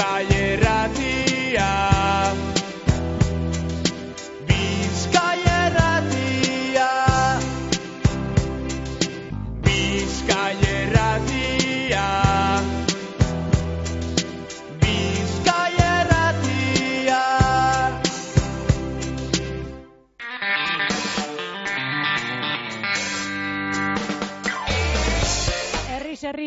calle.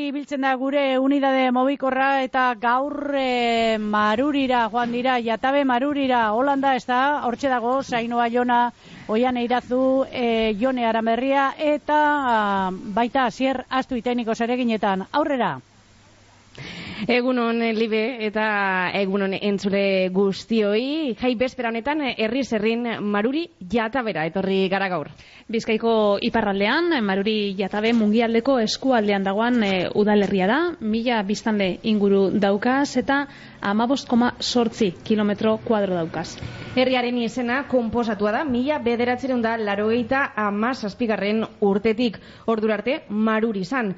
Ibiltzen da gure unidade mobikorra eta gaur e, marurira joan dira, jatabe marurira, Holanda ez da, hortxe dago, Zainoa Jona, Oian Eirazu, e, Jone Aramerria eta ah, baita zier astu iteniko zereginetan. Aurrera! Egunon libe eta egunon entzule guztioi. Jai bespera honetan herri zerrin maruri jatabera etorri gara gaur. Bizkaiko iparraldean, Maruri Jatabe mungialdeko eskualdean dagoan e, udalerria da, mila biztanle inguru daukaz eta amabost koma sortzi kilometro kuadro daukaz. Herriaren izena konposatua da, mila bederatzerun da larogeita amaz azpigarren urtetik ordurarte maruri izan.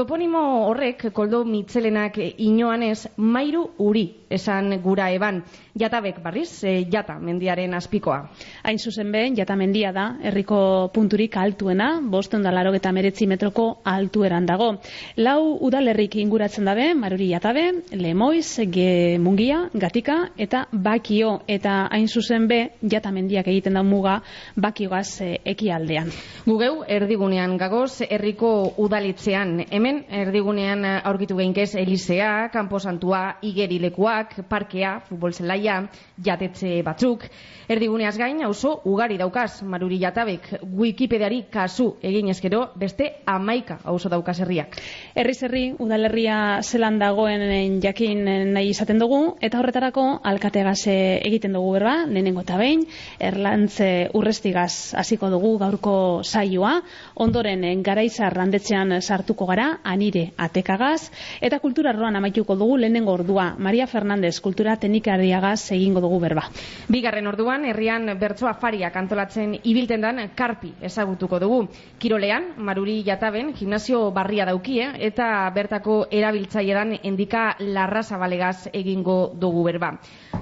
Toponimo horrek, koldo mitzelenak inoanez, mairu uri esan gura eban. Jatabek barriz, e, jata mendiaren azpikoa. Hain zuzen be, jata mendia da, herriko punturik altuena, bosten da laro eta meretzi metroko altueran dago. Lau udalerrik inguratzen dabe, Maruri Jatabe, Lemoiz, Ge Mungia, Gatika eta Bakio. Eta hain zuzen be, jata mendiak egiten da muga Bakiogaz e, ekialdean. Gugeu, erdigunean gagoz, herriko udalitzean. Hemen, erdigunean aurkitu geinkez Elisea, Kamposantua, Igerilekuak, Parkea, Futbol Zelaia, jatetxe batzuk. Erdiguneaz gain, auzo ugari daukaz, Maruri Jatabek, Wikipediari kasu egin ezkero, beste amaika auzo daukaz herriak. Herri, udalerria zelan dagoen jakin nahi izaten dugu, eta horretarako alkategaz eh, egiten dugu berba, lehenengo eta behin, erlantze urrestigaz hasiko dugu gaurko saioa, ondoren eh, garaizar handetzean sartuko gara, anire atekagaz, eta kultura arloan amaituko dugu lehenengo ordua, Maria Fernandez kultura teknikariagaz egingo dugu berba. Bigarren orduan, herrian bertso afariak antolatzen ibilten dan karpi ezagutuko dugu. Kirolean, Maruri Jataben, gimnasio barria daukie, eta bertako erabiltzailedan endika larra zabalegaz egingo dugu berba.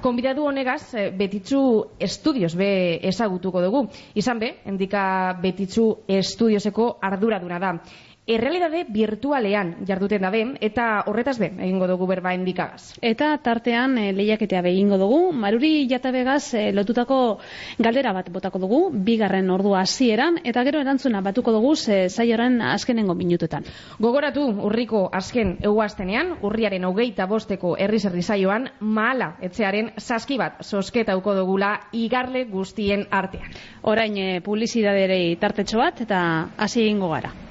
Konbidatu honegaz, eh, betitzu estudios be ezagutuko dugu. Izan be, endika betitzu estudioseko arduraduna da. Errealidade virtualean jarduten dabe, eta horretaz be, egingo dugu berba endikagaz. Eta tartean e, lehiaketea behingo dugu, Maruri Jatabegaz e, lotutako galdera bat botako dugu, bigarren ordua hasieran eta gero erantzuna batuko dugu ze saioaren azkenengo minutuetan. Gogoratu urriko azken euaztenean, urriaren hogeita bosteko herri zerri saioan, mahala etzearen saski bat sosketauko dugula igarle guztien artean. Orain e, publizidaderei tartetxo bat eta hasi egingo gara.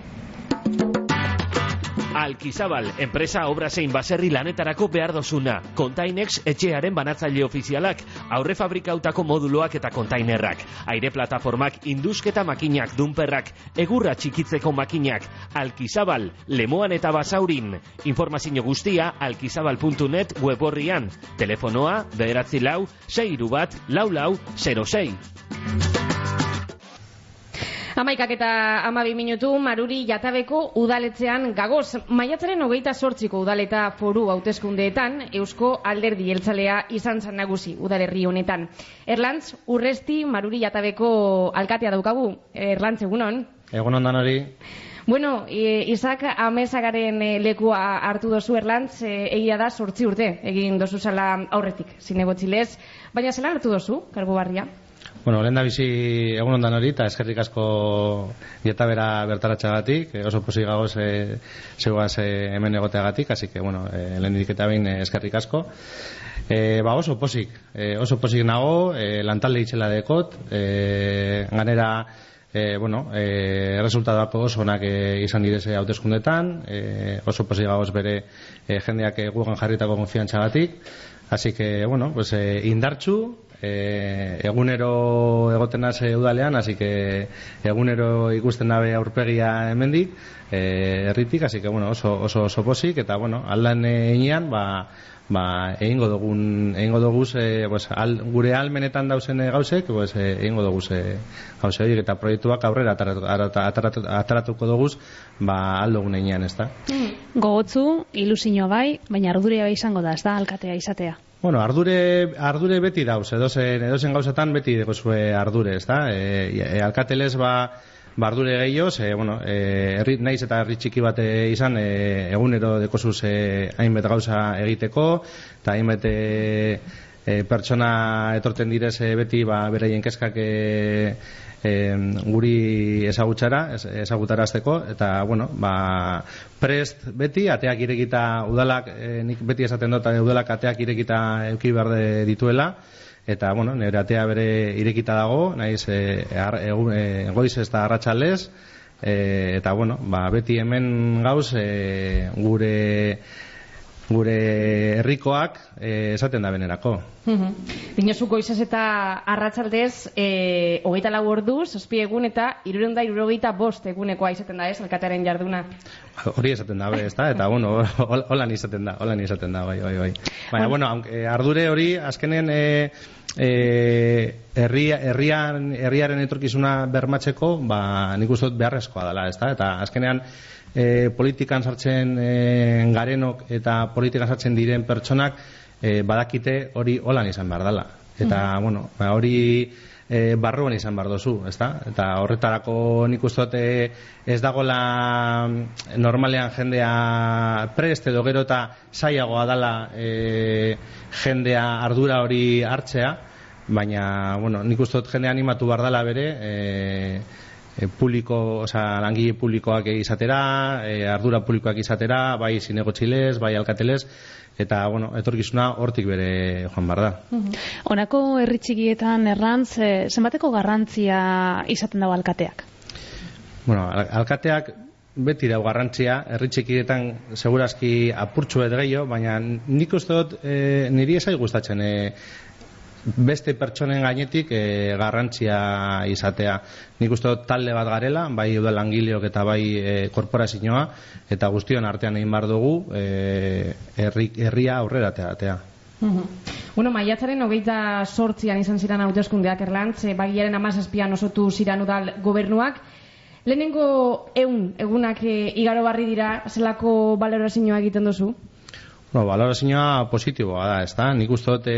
Alkizabal, enpresa obra zein baserri lanetarako behar dozuna. Containex etxearen banatzaile ofizialak, aurre fabrikautako moduloak eta kontainerrak, aire plataformak, indusketa makinak, dunperrak, egurra txikitzeko makinak, Alkizabal, lemoan eta basaurin. Informazio guztia alkizabal.net web horrian. Telefonoa, bederatzi lau, seiru bat, lau lau, 06. Amaikak eta amabi minutu maruri jatabeko udaletzean gagoz. Maiatzaren hogeita sortziko udaleta foru hauteskundeetan Eusko alderdi jeltzalea izan zan nagusi udalerri honetan. Erlantz, urresti maruri jatabeko alkatea daukagu. Erlantz, egunon? Egunon dan hori. Bueno, e, Isaac amezagaren e, lekua hartu dozu Erlantz, e, egia da sortzi urte, egin dozu zala aurretik, zinegotxilez. Baina zela hartu dozu, kargu barria? Bueno, lehen da bizi egun ondan hori, eta eskerrik asko bera bertaratxagatik, e, oso posi gagoz e, zeuaz e, hemen egoteagatik, así que, bueno, e, lehen diketa behin eskerrik asko. E, ba, oso posik, e, oso posik nago, e, lantalde itxela dekot, e, ganera, e, bueno, e, resultatuak oso onak e, izan direze hauteskundetan, e, oso posik gagoz bere e, jendeak e, gugan jarritako konfiantzagatik, así que, bueno, pues, e, indartxu, e, egunero egoten nase udalean, así que egunero ikusten dabe aurpegia hemendik, eh erritik, así que bueno, oso oso oso posik eta bueno, aldan einean, ba ba, egingo dugun egingo duguz e, pues, al, gure almenetan dauzen e, gauzek pues, e, egingo duguz e, gauze horiek eta proiektuak aurrera ataratu, ataratu, ataratu, ataratuko duguz ba, aldogun einean, ez da? Gogotzu, ilusio bai, baina arduria bai izango da, ez da, alkatea izatea. Bueno, ardure, ardure beti dauz, edozen, edozen gauzatan beti degozue ardure, ez da? E, e, alkatelez ba, bardure gehiago, e, bueno, e, herri, naiz eta herri txiki bat e, izan, e, egunero dekozuz e, hainbet gauza egiteko, eta hainbet e, e, pertsona etorten direz e, beti ba, beraien keskak e, e, guri ezagutzara, ez- ezagutarazteko, eta, bueno, ba, prest beti, ateak irekita udalak, e, nik beti esaten dut, e, udalak ateak irekita euki behar dituela, eta, bueno, nire atea bere irekita dago, naiz, e, egun, e, goiz ez da arratsaldez, e, eta, bueno, ba, beti hemen gauz, e, gure gure herrikoak e, esaten da benerako. Mhm. Dinozu eta arratsaldez e, hogeita lau ordu, zazpi egun eta irurenda irurogeita bost egunekoa izaten da ez, alkatearen jarduna. Hori esaten da, be, ezta? Eta, bueno, hol- holan izaten da, holan izaten da, bai, bai, bai. Baina, bueno, ardure hori, azkenen, e, e, herria, herrian, herriaren etorkizuna bermatzeko, ba, nik uste dut beharrezkoa dela, ezta? Eta, azkenean, e, politikan sartzen e, garenok eta politikan sartzen diren pertsonak e, badakite hori holan izan behar dela. Eta, bueno, ba, hori e, barruan izan behar dozu, ezta? Eta horretarako nik uste dut ez dagola mm, normalean jendea prest edo gero eta zaiagoa dala e, jendea ardura hori hartzea, baina, bueno, nik uste dut jendea animatu behar dela bere, e, e, publiko, osea, langile publikoak izatera, e, ardura publikoak izatera, bai zinegotxilez, bai alkatelez, eta, bueno, etorkizuna hortik bere joan behar da. Honako herri txikietan errantz, eh, zenbateko garrantzia izaten dago alkateak? Bueno, al- alkateak beti dau garrantzia, herri txikietan segurazki apurtxu edo gehiago, baina nik uste dut e, niri esai gustatzen e, beste pertsonen gainetik e, garrantzia izatea. Nik uste dut talde bat garela, bai udal langileok eta bai e, korporazioa, eta guztion artean egin behar dugu e, herri, herria aurrera atea. Mhm. Bueno, maiatzaren hogeita sortzian izan ziren hauteskundeak erlantz, e, bagiaren amazazpian osotu ziran udal gobernuak. Lehenengo eun egunak e, igaro barri dira, zelako balorazioa egiten duzu? Bueno, balorazioa positiboa da, ezta? Nik uste dut e,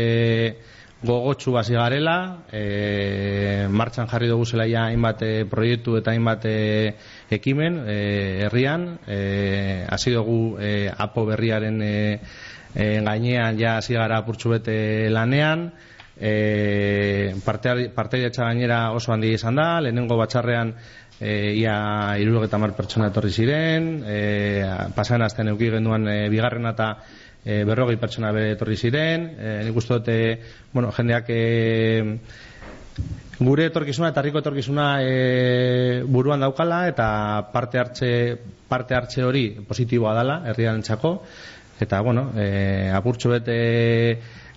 gogotsu hasi garela, e, martxan jarri dugu zela ja hainbat e, proiektu eta hainbat e, ekimen e, herrian, e, hasi dugu e, apo berriaren e, e, gainean ja hasi gara apurtxu bete lanean, e, parte, parteidetza gainera oso handi izan da, lehenengo batxarrean e, ia irurogeta mar pertsona etorri ziren, e, pasan azten euki genduan e, bigarrena eta e, berrogei pertsona bere etorri ziren, e, nik uste dut, e, bueno, jendeak e, gure etorkizuna eta herriko etorkizuna e, buruan daukala eta parte hartze parte hartze hori positiboa dela herriarentzako. Eta bueno, e, apurtxo bete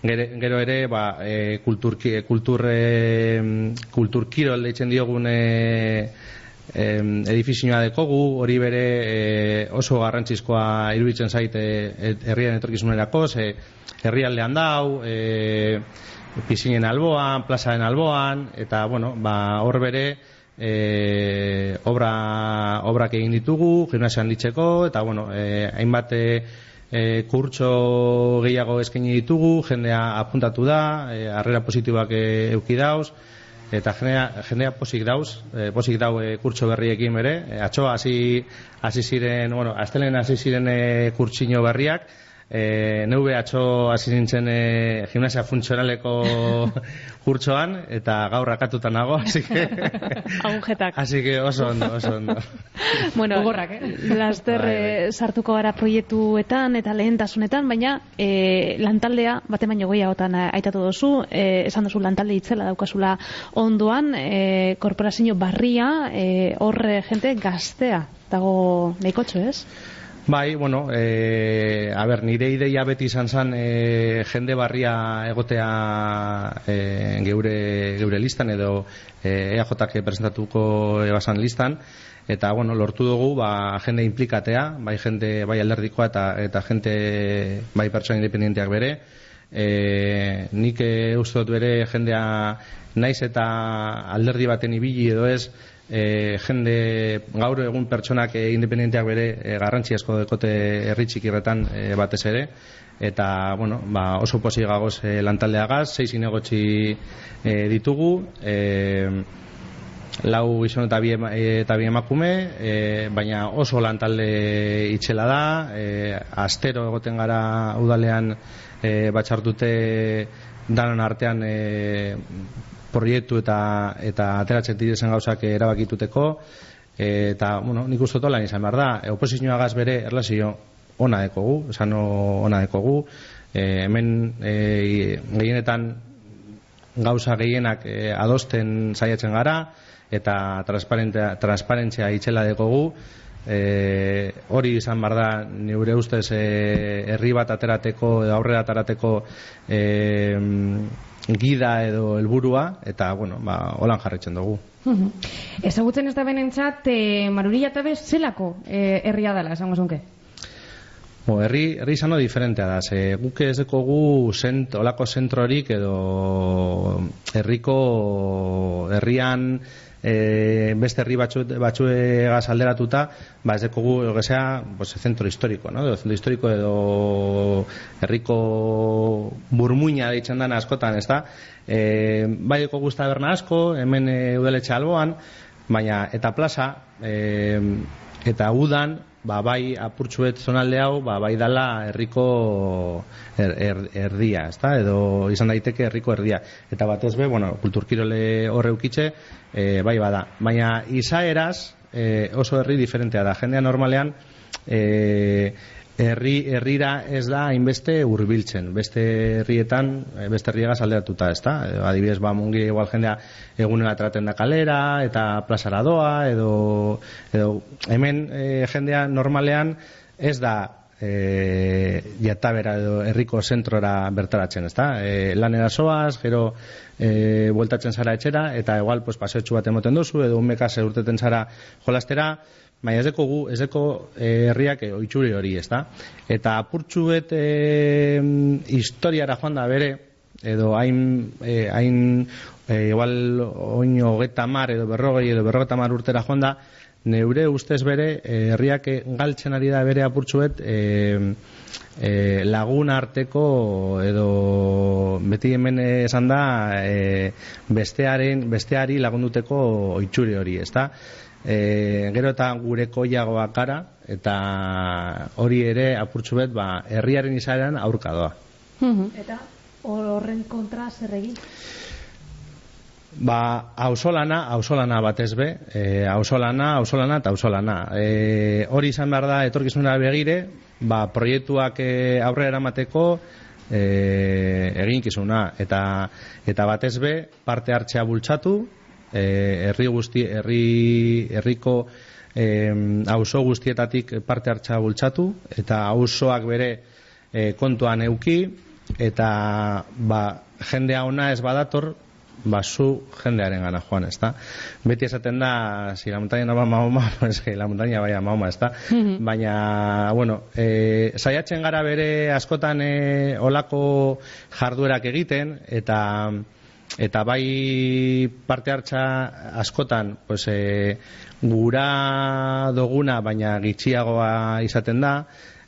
gere, gero ere ba, e, kultur, kultur, e, kultur kirol deitzen diogun e, em, edifizioa dekogu, hori bere e, oso garrantzizkoa iruditzen zaite et, herriaren etorkizunerako, ze herrialdean dau, e, pisinen alboan, plazaren alboan, eta, bueno, ba, hor bere, e, obra, obrak egin ditugu, gimnasia handitzeko, eta, bueno, e, hainbat e, e, kurtso gehiago eskaini ditugu, jendea apuntatu da, e, harrera positiboak e, euki dauz, eta jendea, jendea posik dauz, e, posik dau e, kurtso berriekin bere, e, atxoa hasi hasi ziren, bueno, astelen hasi ziren e, kurtsino berriak, e, neube atxo hasi nintzen e, gimnasia funtzionaleko kurtsoan, eta gaur akatuta nago, así que, Agujetak. así que oso ondo, oso ondo. Bueno, Gogorrak, eh? laster Bai, bai. eh, sartuko gara proiektuetan eta lehentasunetan, baina eh, lantaldea bate baino gehiagotan eh, aitatu duzu, eh, esan duzu lantalde itzela daukazula ondoan, eh, korporazio barria, eh, horre jente gaztea dago nahikotxo, ez? Bai, bueno, e, a ber, nire ideia beti izan zen e, jende barria egotea e, geure, geure listan edo e, EAJak presentatuko ebasan listan. Eta bueno, lortu dugu ba, jende implikatea, bai jende bai alderdikoa eta eta jende bai pertsona independenteak bere. E, nik e, uste dut bere jendea naiz eta alderdi baten ibili edo ez e, jende gaur egun pertsonak e, independenteak bere e, garrantzi asko dekote herri txikirretan e, batez ere. Eta bueno, ba, oso posi gagoz e, lantaldeagaz, sei zinegotzi e, ditugu. E, lau gizon eta eta bi emakume e, baina oso lantalde itxela da. E, astero egoten gara udalean e, batxartute danon artean e, proiektu eta eta ateratzen direzen gauzak erabakituteko eta bueno, nik uste dut izan behar da. Oposizioagaz bere erlazio ona dekogu, esan ona dekogu e, hemen e, gehienetan gauza gehienak e, adosten saiatzen gara eta transparentea, transparentzia itxela dekogu e, hori izan behar da neure ustez e, herri bat aterateko aurrera aterateko e, gida edo helburua eta bueno, ba, holan jarretzen dugu. Ezagutzen ez da benentzat, e, Maruri Jatabe zelako e, herria dela, esango zunke? Bo, herri, herri izano diferentea da, ze guk ez dekogu zent, olako zentrorik edo herriko herrian e, beste herri batzu, batzuegaz alderatuta, ba ez dekogu, lo que sea, pues, zentro histórico, no? Edo, zentro histórico edo herriko burmuina deitzen dana askotan, ez da? E, bai dekogu usta berna asko, hemen e, udaletxe alboan, baina eta plaza, e, eta udan, ba, bai apurtxuet zonalde hau, ba, bai dala herriko er, er, erdia, ezta? edo izan daiteke herriko erdia. Eta batez be, bueno, kulturkirole horre ukitxe, e, bai bada. Baina izaeraz e, oso herri diferentea da. Jendea normalean, e, herri herrira ez da hainbeste hurbiltzen beste herrietan eh, beste herriegaz alderatuta ezta Eh, adibidez ba mungi igual jendea egunera traten da kalera eta plazara doa edo, edo hemen eh, jendea normalean ez da e, jatabera edo herriko zentrora bertaratzen, ezta? E, lanera soaz, gero e, bueltatzen zara etxera, eta igual pues, paseotxu bat emoten duzu, edo unmekaz urteten zara jolastera, baina ez deko gu, ez deko eh, herriak e, oitxuri hori, ezta? Eta apurtxuet e, historiara joan da bere, edo hain, e, hain e, igual oino hogeta mar edo berrogei edo berrogeta mar urtera joan da, neure ustez bere, herriak e, galtzen ari da bere apurtxuet, e, e, lagun arteko edo beti hemen esan da e, bestearen, besteari lagunduteko oitxuri hori, ezta? E, gero eta gure koiagoak gara eta hori ere apurtxu bet ba, herriaren izaeran aurka doa. Eta horren kontra zer egin? Ba, ausolana, ausolana batez be, e, ausolana, ausolana eta ausolana. E, hori izan behar da, etorkizunera begire, ba, proiektuak e, aurrera eramateko e, eginkizuna. Eta, eta batez be, parte hartzea bultzatu, herri guzti, herri, herriko e, auzo guztietatik parte hartzea bultzatu, eta auzoak bere e, kontuan euki, eta ba, jendea ona ez badator, ba, zu jendearen gana joan, ezta? Beti esaten da, si la montaña no va Mahoma, pues que la montaña vaya Mahoma, ezta? Baina, bueno, e, saiatzen gara bere askotan e, olako jarduerak egiten, eta eta bai parte hartza askotan pues, e, gura doguna baina gitxiagoa izaten da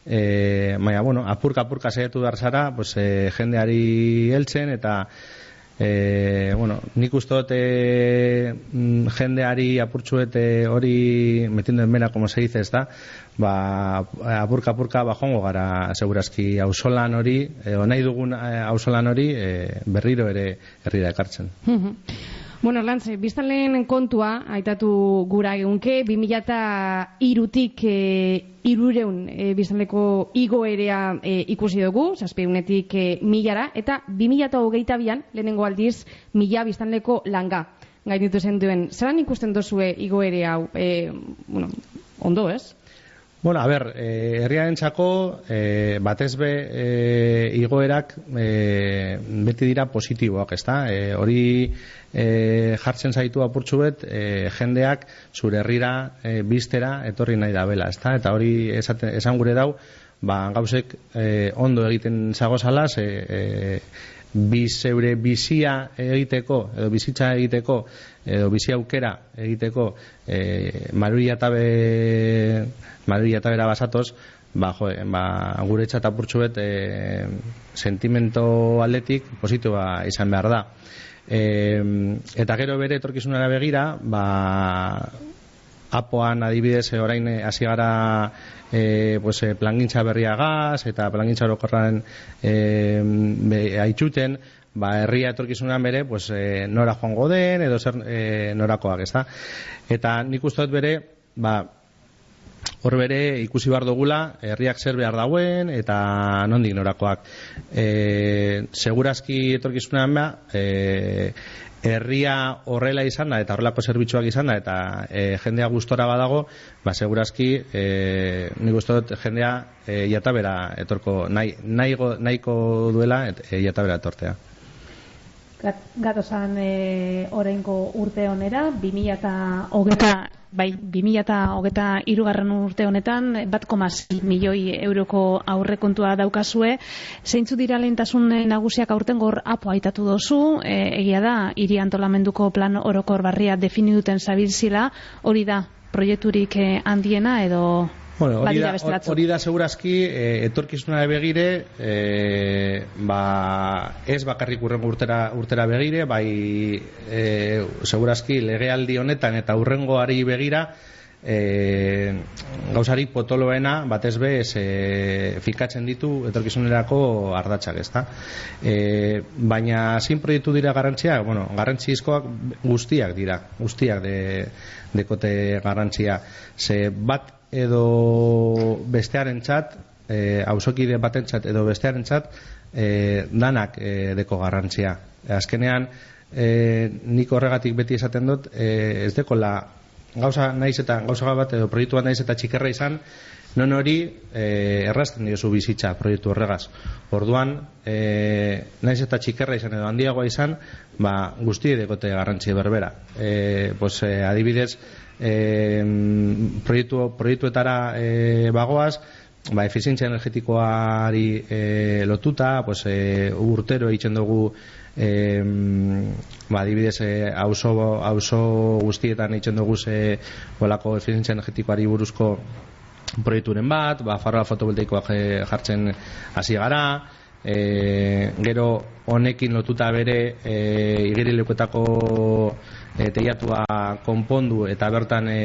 e, baina bueno, apurka apurka saiatu behar zara pues, e, jendeari heltzen eta e, bueno, nik uste dut e, mm, jendeari apurtxuet e, hori metiendo en mera, como se dice, ez da ba, apurka apurka ba joango gara segurazki auzolan hori edo nahi dugun e, auzolan hori e, berriro ere herrira ekartzen. Bueno, Lantze, biztanleen kontua, aitatu gura egunke, 2002-tik e, irureun e, biztanleko igoerea e, ikusi dugu, zazpeunetik e, milara, eta 2008an, lehenengo aldiz, mila biztanleko langa gainditu zen duen. Zeran ikusten dozue igoere hau, e, bueno, ondo ez? Bueno, a ber, eh, herriaren txako, eh, batez be eh, igoerak eh, beti dira positiboak, ezta? Eh, hori eh, jartzen zaitu apurtxu bet, eh, jendeak zure herrira eh, biztera etorri nahi da bela, ezta? Eta hori esaten, esan gure dau, ba, gauzek eh, ondo egiten zagozala, ze, eh, bi zeure bizia egiteko edo bizitza egiteko edo bizi aukera egiteko e, maruri atabe maruri atabera basatoz ba, jo, ba, gure txat apurtxu bet e, sentimento atletik positiboa izan behar da. E, eta gero bere etorkizunera begira ba, apoan adibidez e, orain e, hasi gara e, pues, plangintza berriagaz eta plangintza orokorran e, be, aitzuten ba, herria etorkizunan bere pues, e, nora joango den edo zer e, norakoak ezta? Eta nik uste dut bere ba, hor bere ikusi behar dugula herriak zer behar dauen eta nondik norakoak. E, segurazki etorkizunan ba, e, herria horrela izan da eta horrelako zerbitzuak izan da eta e, jendea gustora badago ba segurazki e, ni gustot jendea e, jatabera etorko nahi, nahigo, nahiko duela et, e, jatabera etortea Gatozan e, orainko urte honera 2020 bai 2023 irugarren urte honetan bat milioi euroko aurrekontua daukazue. Zeintzu dira lehentasun nagusiak aurten gor apo aitatu dozu? E, egia da hiri antolamenduko plan orokor barria definiduten zabilzila hori da proiekturik eh, handiena edo Bueno, hori, da, hori da segurazki e, etorkizuna begire e, ba, ez bakarrik urrengo urtera, urtera begire bai e, segurazki legealdi honetan eta urrengoari begira e, gauzari potoloena batez be ez e, fikatzen ditu etorkizunerako ardatzak ezta? E, baina zin proiektu dira garrantzia? Bueno, garrantzizkoak guztiak dira guztiak de, dekote garrantzia. Ze bat edo bestearen txat e, hausokide baten txat edo bestearen txat e, danak e, deko garrantzia. Azkenean e, nik horregatik beti esaten dut e, ez dekola gauza naiz eta gauza bat edo proiektu bat naiz eta txikerra izan non hori e, errazten diozu bizitza proiektu horregaz. Orduan e, naiz eta txikerra izan edo handiagoa izan ba, guzti dekote garrantzia berbera. E, pues, e, adibidez e, proiektu, proiektuetara e, bagoaz ba, efizientzia energetikoari e, lotuta pues, e, urtero egiten dugu e, ba, adibidez e, auzo, auzo guztietan egiten dugu ze bolako efizientzia energetikoari buruzko proiekturen bat, ba, faroa fotovoltaikoak e, jartzen hasi gara, e, gero honekin lotuta bere e, igerilekuetako e, teiatua konpondu eta bertan e,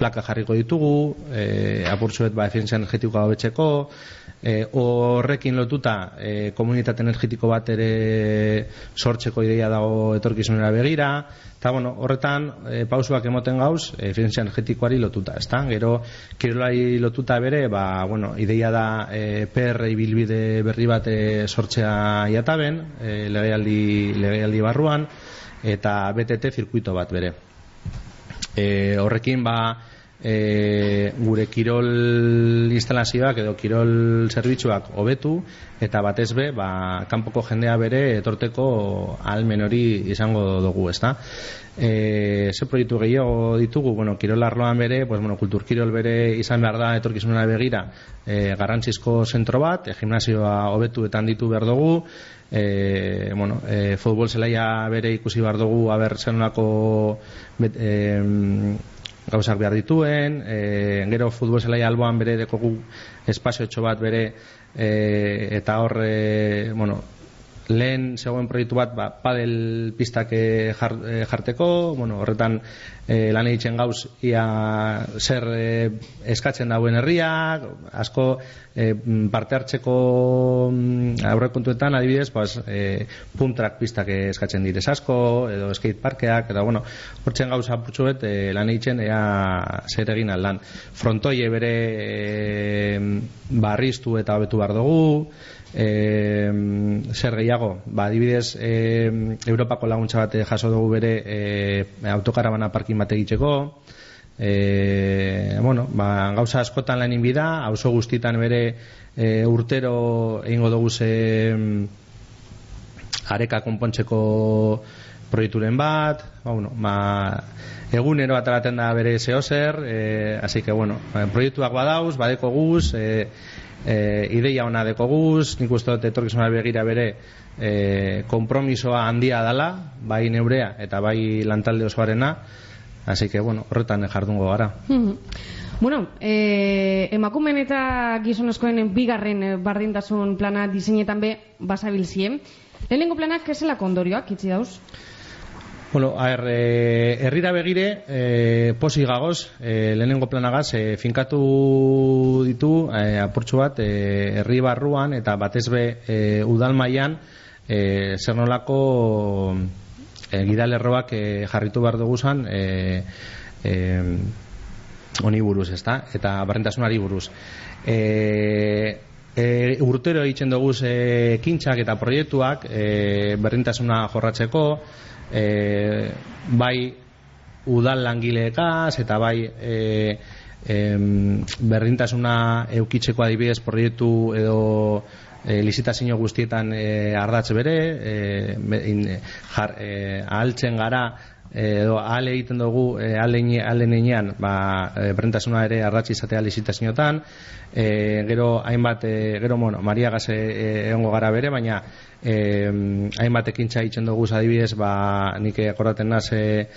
plaka jarriko ditugu, e, apurtzuet ba, efientzia energetikoa hobetzeko, e, horrekin lotuta e, komunitate energetiko bat ere sortzeko ideia dago etorkizunera begira, eta bueno, horretan e, pausuak emoten gauz, efientzia energetikoari lotuta, ezta? Gero, kirolari lotuta bere, ba, bueno, ideia da e, PR ibilbide berri bat e, sortzea iataben, e, legealdi, legealdi barruan, eta BTT zirkuito bat bere. E, horrekin ba e, gure kirol instalazioak edo kirol zerbitzuak hobetu eta batez be ba, kanpoko jendea bere etorteko almen hori izango dugu ezta e, ze proiektu gehiago ditugu bueno, kirol arloan bere pues, bueno, kultur kirol bere izan behar da etorkizunera begira e, garrantzizko zentro bat e, gimnasioa hobetu eta handitu behar dugu e, bueno, e, futbol zelaia bere ikusi behar dugu aber zenolako bet, e, gauzak behar dituen e, gero futbol zelaia alboan bere dekogu espazio etxo bat bere e, eta hor e, bueno, lehen zegoen proiektu bat ba, padel pistak jar, eh, jarteko bueno, horretan e, lan egiten gauz ia zer e, eskatzen dauen herriak asko e, parte hartzeko mm, aurrekontuetan adibidez pues, e, puntrak pistak eskatzen direz asko edo skate parkeak eta bueno hortzen gauza putxuet e, lan egiten ea zer egin aldan frontoie bere e, barriztu eta hobetu behar dugu e, zer gehiago? Ba, adibidez e, Europako laguntza bat jaso dugu bere e, autokarabana parkin bat egiteko. E, bueno, ba, gauza askotan lan inbida, auzo guztitan bere e, urtero egingo dugu ze areka konpontzeko proiekturen bat, ba, bueno, ba, egunero ataraten da bere zeo zer, e, así que, bueno, ba, proiektuak badauz, badeko guz, e, e, ideia ona deko guz, nik uste dut etorkizuna begira bere e, kompromisoa handia dala, bai neurea eta bai lantalde osoarena, así que, bueno, horretan jardungo gara. Mhm. Bueno, eh, emakumen eta gizonezkoen bigarren eh, bardintasun plana diseinetan be basabilzie. Lehenengo planak esela kondorioak, itzi dauz? Bueno, a ver, eh, herrira begire, eh, posi gagoz, eh, lehenengo planagaz, eh, finkatu ditu, eh, apurtxu bat, eh, herri barruan, eta batez be, eh, udal eh, zer nolako eh, gidalerroak eh, jarritu behar dugu zan, eh, eh, honi buruz, ezta? Eta barrentasunari buruz. Eh, e, urtero egiten dugu e, eta proiektuak e, berdintasuna jorratzeko e, bai udal langileekaz eta bai e, em, berdintasuna eukitzeko adibidez proiektu edo e, lizitazio guztietan e, ardatz bere e, in, jar, e, ahaltzen gara e, edo ale egiten dugu e, alen enean ba, e, berdintasuna ere ardatz izatea lizitazioetan. E, gero hainbat e, gero bueno, Maria Gase egongo gara bere baina e, hainbat ekintza egiten dugu adibidez ba, nik akordaten naz e,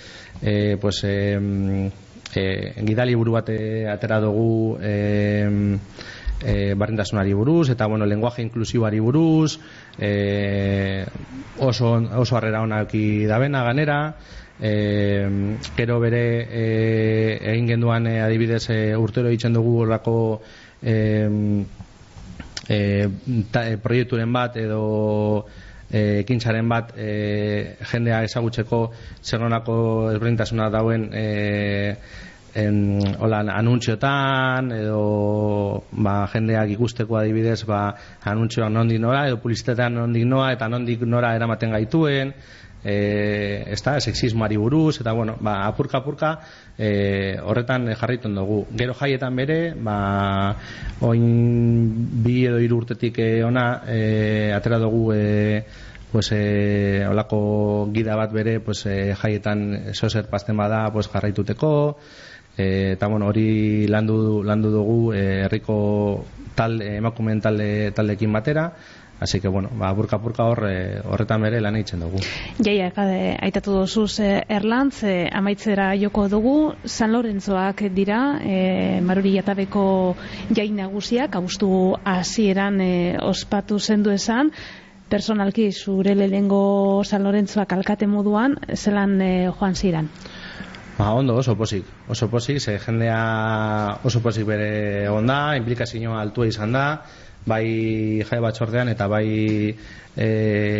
e, pues, e, e, gidali buru bat atera dugu e, e, barrentasunari buruz eta bueno, lenguaje inklusiboari buruz e, oso, oso harrera ona euki dabena ganera e, gero bere e, egin genduan e, adibidez e, urtero egiten dugu horrako e, e, ta, e, proiekturen bat edo e, ekintzaren bat e, jendea ezagutzeko zer nolako ezberdintasuna dauen e, en, holan, anuntziotan edo ba, jendeak ikusteko adibidez ba, anuntzioak nondik nora edo publizitatean nondik noa eta nondik nora eramaten gaituen e, ez da, sexismoari buruz eta bueno, ba, apurka apurka e, horretan jarraitzen dugu. Gero jaietan bere ba, oin bi edo hiru urtetik e, ona e, atera dugu e, pues eh, olako gida bat bere pues eh, jaietan sozer pasten bada pues jarraituteko eh, eta bueno hori landu landu dugu eh, herriko talde emakumeen talde taldeekin batera Así que, bueno, ba, burka burka hor, eh, horretan bere lan egiten dugu. Jaia, kade, aitatu dozuz eh, Erlantz, eh, amaitzera joko dugu, San Lorentzoak dira, eh, Maruri Jatabeko jai nagusiak, abustu hasieran eh, ospatu zendu esan, personalki zure lehengo San Lorentzoak alkate moduan, zelan eh, joan ziran? Ba, ondo, oso posik. Oso posik, ze jendea oso posik bere onda, implikazioa altua izan da, bai jai batzordean eta bai e,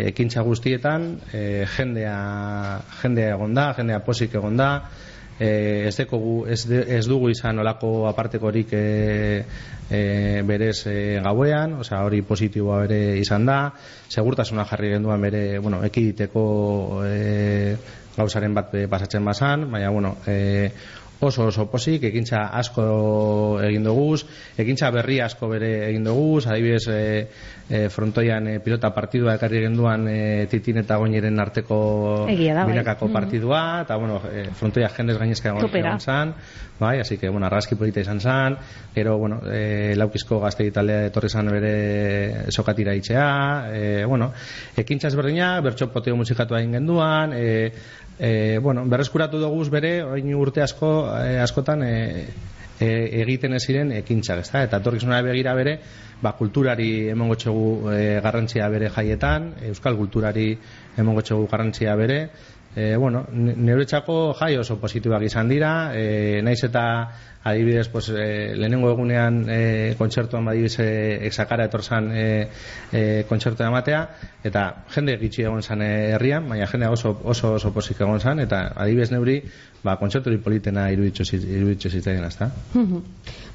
ekintza guztietan, e, jendea, jendea egon da, jendea posik egon da, e, ez, dekogu, ez, de, ez dugu izan olako apartekorik e, e, berez e, gauean, osea hori positiboa bere izan da, segurtasuna jarri genduan bere, bueno, ekiditeko e, gauzaren bat pasatzen bazan, baina, bueno, e, oso oso posik, ekintza asko egin duguz, ekintza berri asko bere egin duguz, adibidez e, e, frontoian e, pilota partidua ekarri genduan e, titin eta goiniren arteko da, bai. binakako Mhm. partidua, eta bueno, e, frontoia jendez gainezka egon, egon zan, bai, así que, bueno, argazki polita izan zan, gero, bueno, e, laukizko gaztegi taldea etorri zan bere sokatira itxea, e, bueno, ekintza ezberdina, bertso poteo musikatu egin genduan, e, e, bueno, berreskuratu dugu bere, orain urte asko, e, askotan, e, e, egiten ez ziren ekintzak, ezta? Eta etorkizunera begira bere, ba, kulturari emongo txegu e, garrantzia bere jaietan, euskal kulturari emongo txegu garrantzia bere, e, bueno, ne- neuretzako jai oso positiboak izan dira, e, naiz eta adibidez, pues, e, lehenengo egunean e, kontzertuan badibidez e, exakara etorzan e, e, kontzertua ematea, eta jende gitxi egon zan herrian, baina jende oso, oso, oso posik egon zan, eta adibidez neuri, ba, kontzerturi politena iruditxo zit- iruditxo zitzaien, ezta? Mhm.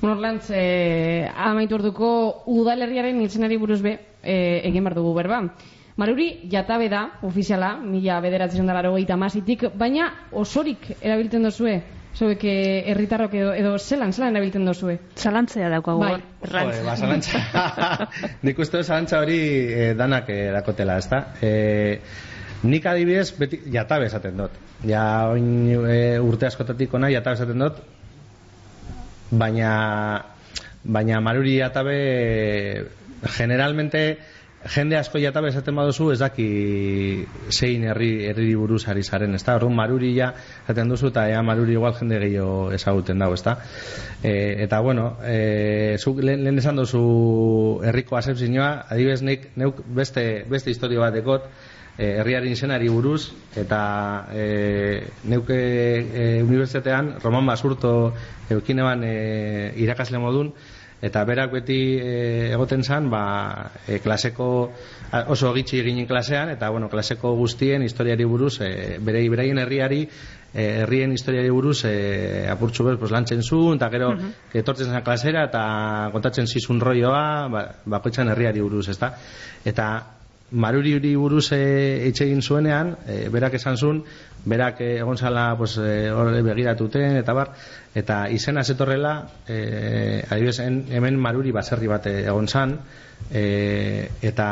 bueno, Orlantz, eh, amaitu orduko udalerriaren itzenari buruz be, eh, egin behar dugu berba. Maruri jatabe da, ofiziala, mila bederatzen dara hogeita masitik, baina osorik erabiltzen dozue Zuek eh, herritarrok edo, edo zelan, zelan erabiltzen dozue? Zalantzea daukagu Bai. erlantz. Joder, ba, zalantza. Nik uste zalantza hori eh, danak eh, dakotela, ezta? Eh, nik adibidez, beti, jatabe esaten dut. Ja, oin eh, urte askotatik ona jatabe esaten dut, baina baina maruri jatabe eh, generalmente jende asko jatabe esaten baduzu ez daki zein herri herri buruz ari zaren, ezta? Orduan maruri ja esaten duzu eta ea maruri igual jende gehiago ezaguten dago, ezta? E, eta bueno, e, zuk lehen, lehen esan duzu herriko asepzioa, adibidez nik neuk beste beste historia bat dekot, e, herriaren izenari buruz eta e, neuke e, unibertsitatean Roman Basurto eukineban e, irakasle modun eta berak beti e, egoten zan ba, e, klaseko oso gitxi eginen klasean eta bueno, klaseko guztien historiari buruz e, berei beraien herriari herrien historiari buruz e, apurtxu bez pues, lantzen zuen eta gero etortzen zen klasera eta kontatzen zizun roioa ba, bakoitzan herriari buruz ezta? Eta Maruri buruz e, hitz egin zuenean, e, berak esan zuen, berak e, egon zala pues, e, hor begiratuten, eta bar, eta izena zetorrela, e, adibidez, en- hemen maruri baserri bat egon zan, e, eta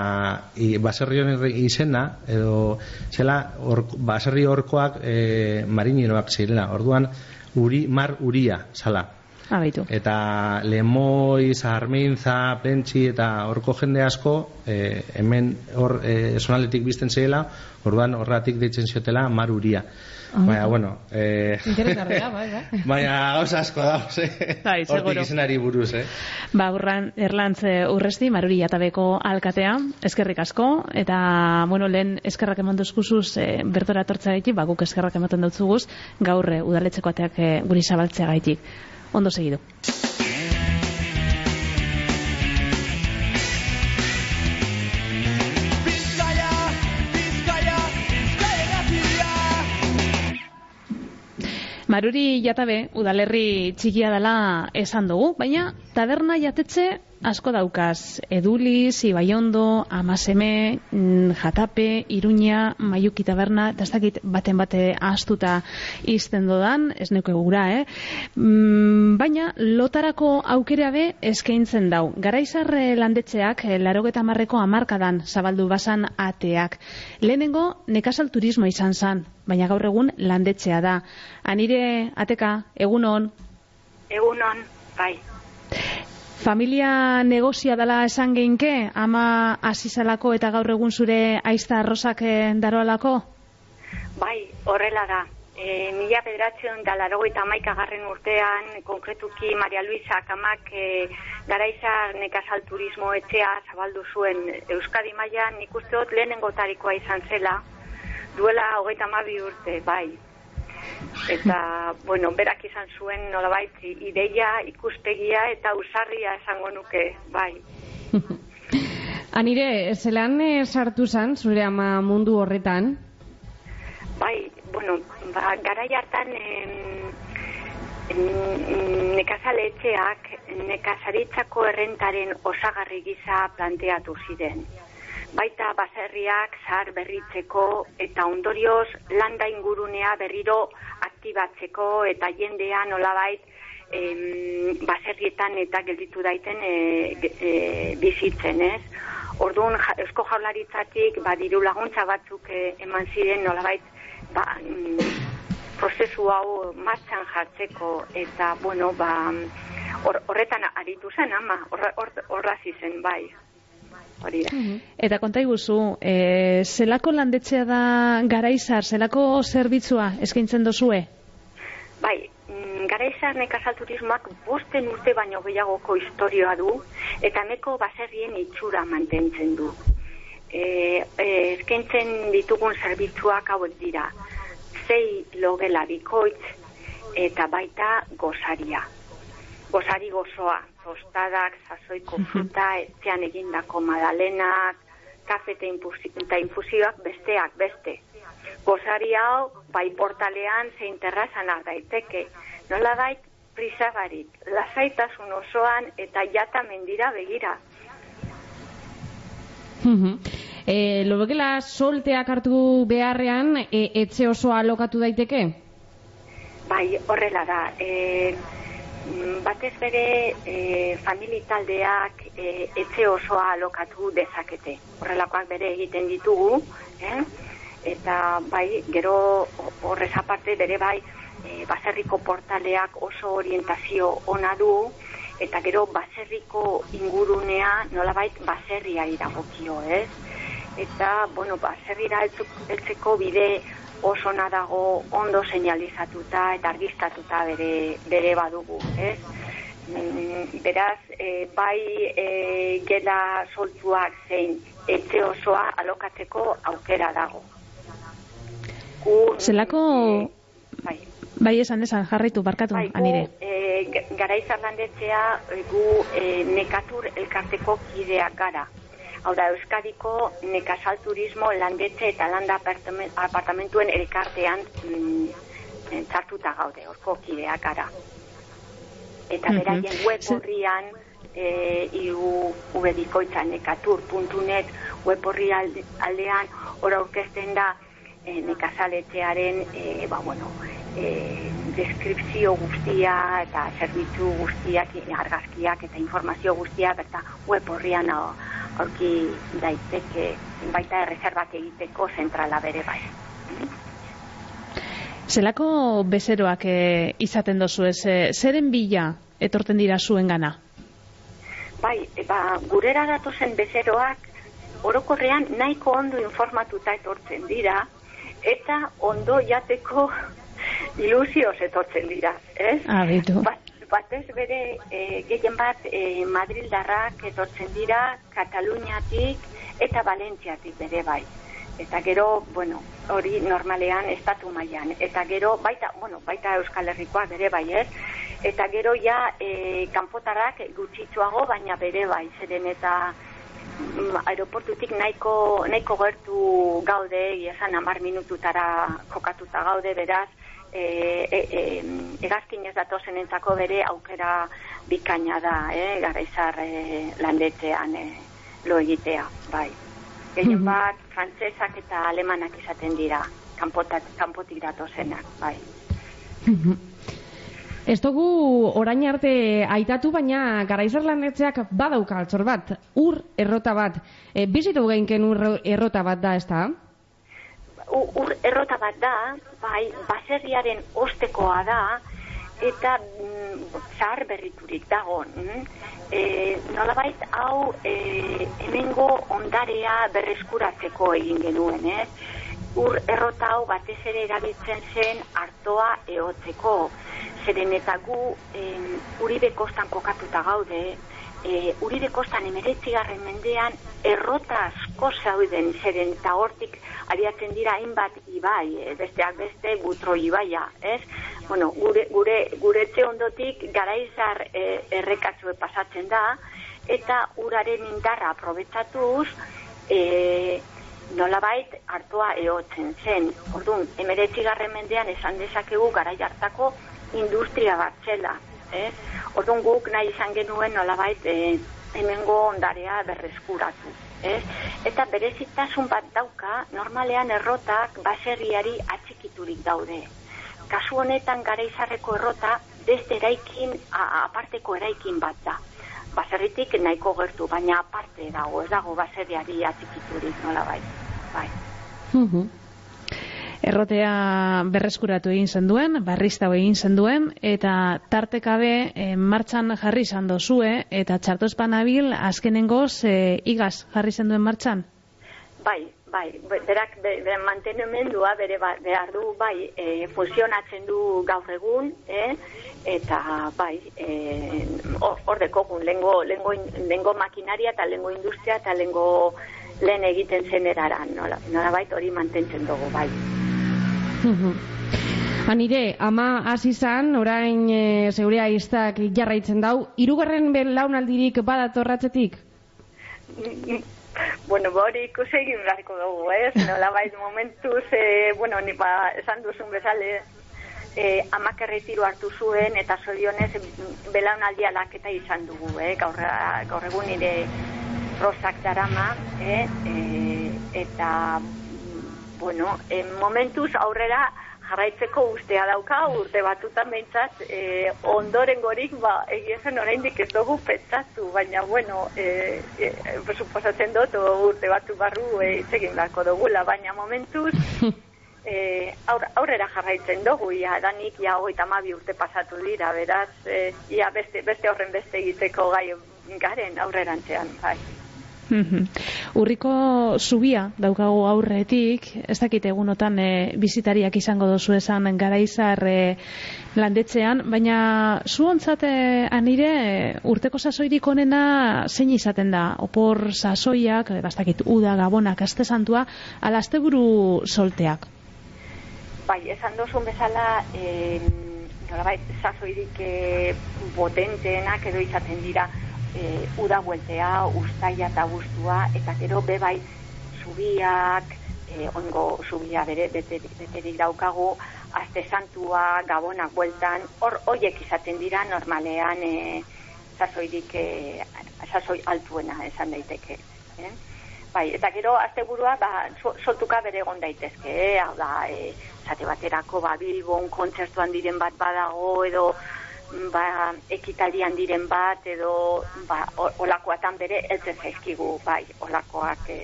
i, baserri honen izena, edo zela, or, baserri horkoak e, marineroak zirela, orduan, uri, mar uria, zala. Abaitu. Eta Lemoi, Zarmintza, Plentsi eta horko jende asko eh, hemen hor eh, zonaldetik bizten zela, orduan horratik deitzen ziotela maruria. Baina, bueno, eh, Interesgarria, bai, bai. baina gauza asko da, eh? Bai, hortik izenari buruz, eh? Ba, urran, erlantz urresti, maruri jatabeko alkatea, eskerrik asko, eta, bueno, lehen eskerrak eman duzkuzuz e, bertora tortzea gaitik, ba, guk eskerrak ematen dutzuguz, gaur e, udaletxeko ateak e, guri zabaltzea gaitik. Ondo irratia. Maruri jatabe, udalerri txikia dela esan dugu, baina taberna jatetxe asko daukaz. Eduliz, Ibaiondo, Amaseme, mm, Jatape, Iruña, Maiuki taberna, eta ez dakit baten bate ahaztuta izten dodan, ez neuke gura, eh? Mm, baina lotarako aukera be eskaintzen dau. Garaizar eh, landetxeak, eh, larogeta marreko amarkadan zabaldu basan ateak. Lehenengo, nekazal turismo izan zan, baina gaur egun landetxea da. Anire, ateka, egunon, Egunon, bai. Familia negozia dela esan geinke, ama azizalako eta gaur egun zure aizta arrosak eh, daroalako? Bai, horrela da. E, mila bederatzion da larogeita garren urtean, konkretuki Maria Luisa Akamak e, garaiza nekazal turismo etxea zabaldu zuen Euskadi mailan nik uste dut lehenengo tarikoa izan zela, duela hogeita hamabi urte, bai. Eta, bueno, berak izan zuen nolabait ideia, ikuspegia eta usarria esango nuke, bai. Anire, zelan eh, sartu zan, zure ama mundu horretan? Bai, bueno, ba, garai hartan em, em, nekazaletxeak nekazaritzako errentaren osagarri gisa planteatu ziren. Baita baserriak zahar berritzeko eta ondorioz landa ingurunea berriro aktibatzeko eta jendea nolabait em, baserrietan eta gelditu daiten e, e, bizitzen, ez? Orduan, ja, Eusko Jaurlaritzatik ba, diru laguntza batzuk eh, eman ziren nolabait ba, mm, prozesu hau martxan jartzeko eta bueno, ba, hor- horretan aritu zen ama, horra- hor- horraz izen bai. Hori da. Eta konta iguzu, e, zelako landetxea da garaizar, zelako zerbitzua eskaintzen dozue? Bai, mm, garaizar nekazal turismoak bosten urte baino gehiagoko historioa du eta meko baserrien itxura mantentzen du. E, e, eskaintzen ditugun zerbitzuak hauek dira. Zei logela bikoitz eta baita gozaria. Gozari gozoa, tostadak, sasoiko fruta, etxean egindako madalenak, kafe eta infusi- eta infusioak besteak beste. Gozari hau, bai portalean zein terrazan daiteke. Nola bait, prisa barik, lasaitasun osoan eta jata mendira begira. e, lobekela solteak hartu beharrean, e, etxe osoa alokatu daiteke? Bai, horrela da. E, mm, batez bere e, famili taldeak e, etxe osoa alokatu dezakete. Horrelakoak bere egiten ditugu, eh? eta bai, gero horrez aparte bere bai, e, baserriko portaleak oso orientazio ona du, eta gero baserriko ingurunea nolabait baserriari dagokio, ez? Eta, bueno, baserrira heltzeko bide oso dago ondo seinalizatuta eta argistatuta bere, bere badugu, ez? Mm, Beraz, e, bai e, gela soltuak zein etxe osoa alokatzeko aukera dago. Gu, Zelako... bai. Bai, esan esan, jarraitu, barkatu, Bai, gu, anire. e, g- garaiz landetzea gu e, nekatur elkarteko kideak gara. Hau da, Euskadiko nekazal turismo landetxe eta landa apartamen- apartamentuen elkartean mm, txartuta gaude, horko kideak gara. Eta beraien web Ze- horrian, e, iu ubedikoitza nekatur.net web horri alde- aldean, hor aurkezten da e, nekazaletxearen e, ba, bueno, e, deskripzio guztia eta zerbitzu guztiak, e, argazkiak eta informazio guztiak eta web horrian au- aurki daiteke baita erreserbak egiteko zentrala bere bai. Zelako bezeroak eh, izaten dozu ez, eh, zeren bila etorten dira zuen gana? Bai, e, ba, gurera datozen bezeroak orokorrean nahiko ondo informatuta etortzen dira eta ondo jateko ilusioz etortzen dira, ez? Agitu. Bat, batez bere e, gehien bat e, Madrildarrak etortzen dira Kataluniatik eta Valentziatik bere bai. Eta gero, bueno, hori normalean estatu mailan eta gero baita, bueno, baita Euskal Herrikoa bere bai, ez? Eta gero ja e, kanpotarrak gutxitxoago baina bere bai, zeren eta aeroportutik nahiko, nahiko gertu gaude, esan amar minututara kokatuta gaude, beraz, e, e, e, egazkin ez datozen entzako bere aukera bikaina da, eh, garaizar e, landetzean e, lo egitea, bai. Gehien bat, frantsesak eta alemanak izaten dira, kanpotat, kanpotik datozenak, bai. Ez dugu orain arte aitatu, baina garaizar landetxeak badauka altxor bat, ur errota bat. E, bizitu geinken ur errota bat da, ez da? Ur errota bat da, bai, baserriaren ostekoa da, eta mm, zahar berriturik dago. Mm? E, nolabait hau e, hemengo ondarea berreskuratzeko egin genuen, ez? Ur errota hau batez ere erabiltzen zen artoa ehotzeko. Zeren eta gu em, Uribe kostan kokatuta gaude, e, Uribe kostan emeretzigarren mendean errota asko zauden zeren eta hortik abiatzen dira hainbat ibai, e, besteak beste gutro ibaia, ez? Bueno, gure, gure, gure etxe ondotik garaizar e, errekatzue pasatzen da, eta uraren indarra aprobetsatuz, e, nolabait hartua ehotzen zen. Orduan, emeretzigarren mendean esan dezakegu garai hartako industria bat zela. Ez? Orduan guk nahi izan genuen nolabait e, hemengo ondarea berreskuratu. Ez? Eta berezitasun bat dauka, normalean errotak baserriari atxikiturik daude. Kasu honetan garaizarreko errota beste eraikin, aparteko eraikin bat da. Baserritik nahiko gertu, baina aparte dago, ez dago baserriari atxikiturik nolabait. Bai. Errotea berreskuratu egin zenduen, barriztau egin zenduen, eta tartekabe e, martxan jarri izan dozue, eta txartozpan abil azkenengoz e, igaz jarri zenduen martxan? Bai, bai, be- berak be, mantenimendua bere ba, behar du, bai, e, funtzionatzen du gaur egun, eh? eta bai, e, hor dekogun, lengo, lengo, lengo makinaria eta lengo industria eta lengo lehen egiten zen eraran, nola, nola bait hori mantentzen dugu, bai. Hanire, ama hasi zan, orain e, zeurea iztak jarraitzen dau, irugarren belaunaldirik badatorratzetik? Bueno, ba, hori ikusi beharko dugu, ez? Nola bait momentuz, e, bueno, ni ba, esan duzun bezale, e, amak erretiru hartu zuen, eta zorionez belaunaldi alaketa izan dugu, eh? gaur, gaur egun nire rosak darama, eh? e, eta, mm, bueno, e, momentuz aurrera jarraitzeko ustea dauka urte batutan behintzat e, ondoren gorik ba, egia zen oraindik ez dugu pentsatu, baina bueno, e, e, suposatzen dut urte batu barru e, egin beharko dugula, baina momentuz e, aur, aurrera jarraitzen dugu, ia danik ia hogeita hamabi urte pasatu dira, beraz, e, ia beste, beste horren beste egiteko gai garen aurrerantzean, bai. Mhm. Urriko zubia daukagu aurretik, ez dakit egunotan e, bizitariak izango dozu esan garaizar e, landetzean, baina zuontzat e, anire e, urteko sasoirik onena zein izaten da? Opor sasoiak, e, bastakit uda, gabonak, aste santua, ala asteburu solteak. Bai, esan dozun bezala, eh, nolabait, sasoirik eh, potenteenak edo izaten dira eh, uda bueltea, ustaia eta gustua, eta gero bebai zubiak, eh, ongo zubia bere, bete, beterik daukagu, aste santua, gabonak bueltan, hor hoiek izaten dira normalean eh, sasoirik, eh, sasoi altuena esan daiteke. Eh? Bai, eta gero asteburua ba, so- soltuka bere egon daitezke, eh? hau da, e, zate baterako ba, Bilbon kontzertuan diren bat badago, edo ba, ekitaldian diren bat, edo ba, olakoatan bere eltzen zaizkigu, bai, olakoak e,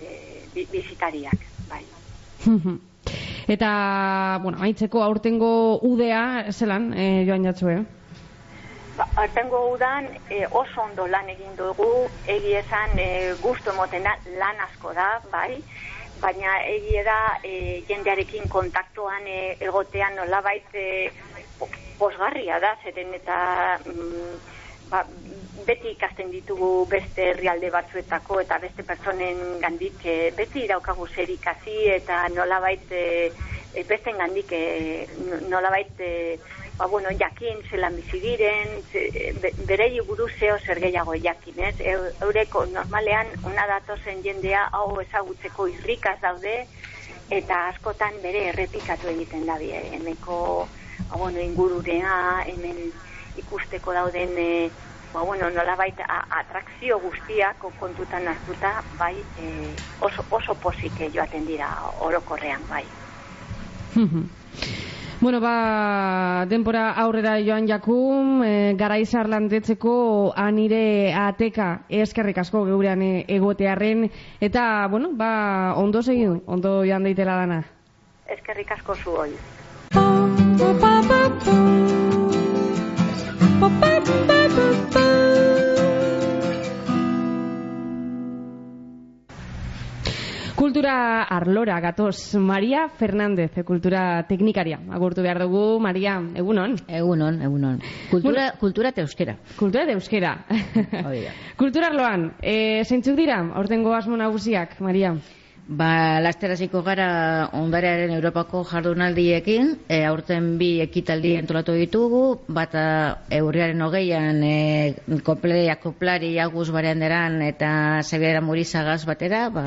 e, bi- bizitariak, bai. Eta, bueno, haitzeko aurtengo udea, zelan, e, joan jatzue? Ba, Artengo udan e, oso ondo lan egin dugu, egi esan e, gustu emotena lan asko da, bai, baina egie da e, jendearekin kontaktuan e, egotean nolabait e, posgarria da, zeren eta mm, ba, beti ikasten ditugu beste herrialde batzuetako eta beste pertsonen gandik e, beti daukagu zer ikasi eta nolabait e, e, besten gandik e, no- nolabait e, ba, bueno, jakin zelan bizi diren, be, berei buruz zeo zer gehiago jakin, ez? Eu- Eureko normalean ona datozen jendea hau ezagutzeko irrikaz daude eta askotan bere errepikatu egiten da bie. Ba, bueno, ingururea, hemen ikusteko dauden e, ba, bueno, nolabait a- atrakzio guztiak kontutan hartuta, bai, e, oso, oso posik joaten dira orokorrean, bai. Bueno, ba, denpora aurrera joan jakum, e, garaizar landetzeko anire ateka eskerrik asko geurean e, egotearren, eta, bueno, ba, ondo segin, ondo joan daitela dana. Eskerrik asko zu hoi. Kultura arlora gatoz, Maria Fernández, e, kultura teknikaria. Agurtu behar dugu, Maria, egunon. Egunon, egunon. Kultura, kultura eta euskera. Kultura eta euskera. Kultura arloan, e, zeintzuk dira, aurtengo asmo nagusiak, Maria? Ba, lasteraziko gara ondarearen Europako jardunaldiekin, e, aurten bi ekitaldi entolatu ditugu, bata eurriaren hogeian e, kopleia koplari agus bareanderan eta Xabiera Murizagaz batera, ba,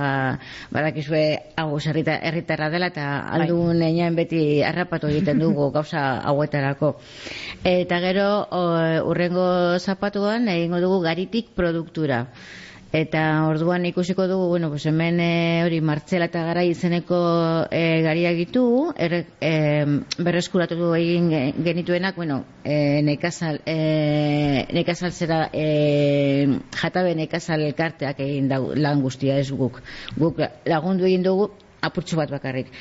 badakizue agus herrita, herritarra dela eta aldun einan beti harrapatu egiten dugu gauza hauetarako. Eta gero, o, urrengo zapatuan egingo dugu garitik produktura. Eta orduan ikusiko dugu, bueno, pues hemen e, hori martzela eta gara izeneko e, gariak ditugu, er, e, berreskuratu egin ge- genituenak, bueno, e, nekazal, e, nekazal zera, e, jatabe nekazal elkarteak egin dau, lan guztia ez guk. Guk lagundu egin dugu apurtxo bat bakarrik.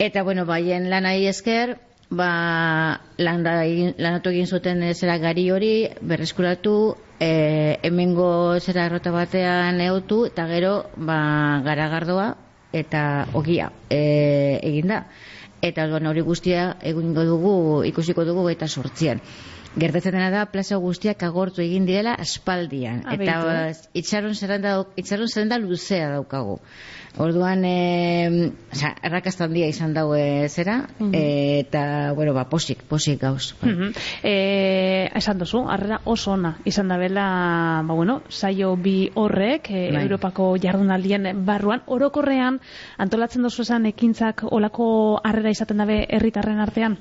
Eta, bueno, baien lanai esker, ba, landa egin, lanatu egin zuten eh, zera gari hori berreskuratu e, hemengo zera errota batean eotu eta gero ba, garagardoa eta ogia e, egin da. Eta orduan hori guztia egingo dugu ikusiko dugu eta sortzian Gertatzen dena da plaza guztiak agortu egin direla aspaldian. Ah, eta itxaron zerrenda itxaron zerrenda luzea daukagu. Orduan eh, osea, errakasta handia izan daue zera eta bueno, ba posik, posik gauz. bai. Mhm. Eh, esan duzu, harrera oso ona izan da bela, ba bueno, saio bi horrek e. Europako jardunaldien barruan orokorrean antolatzen duzu esan ekintzak olako harrera izaten dabe herritarren artean.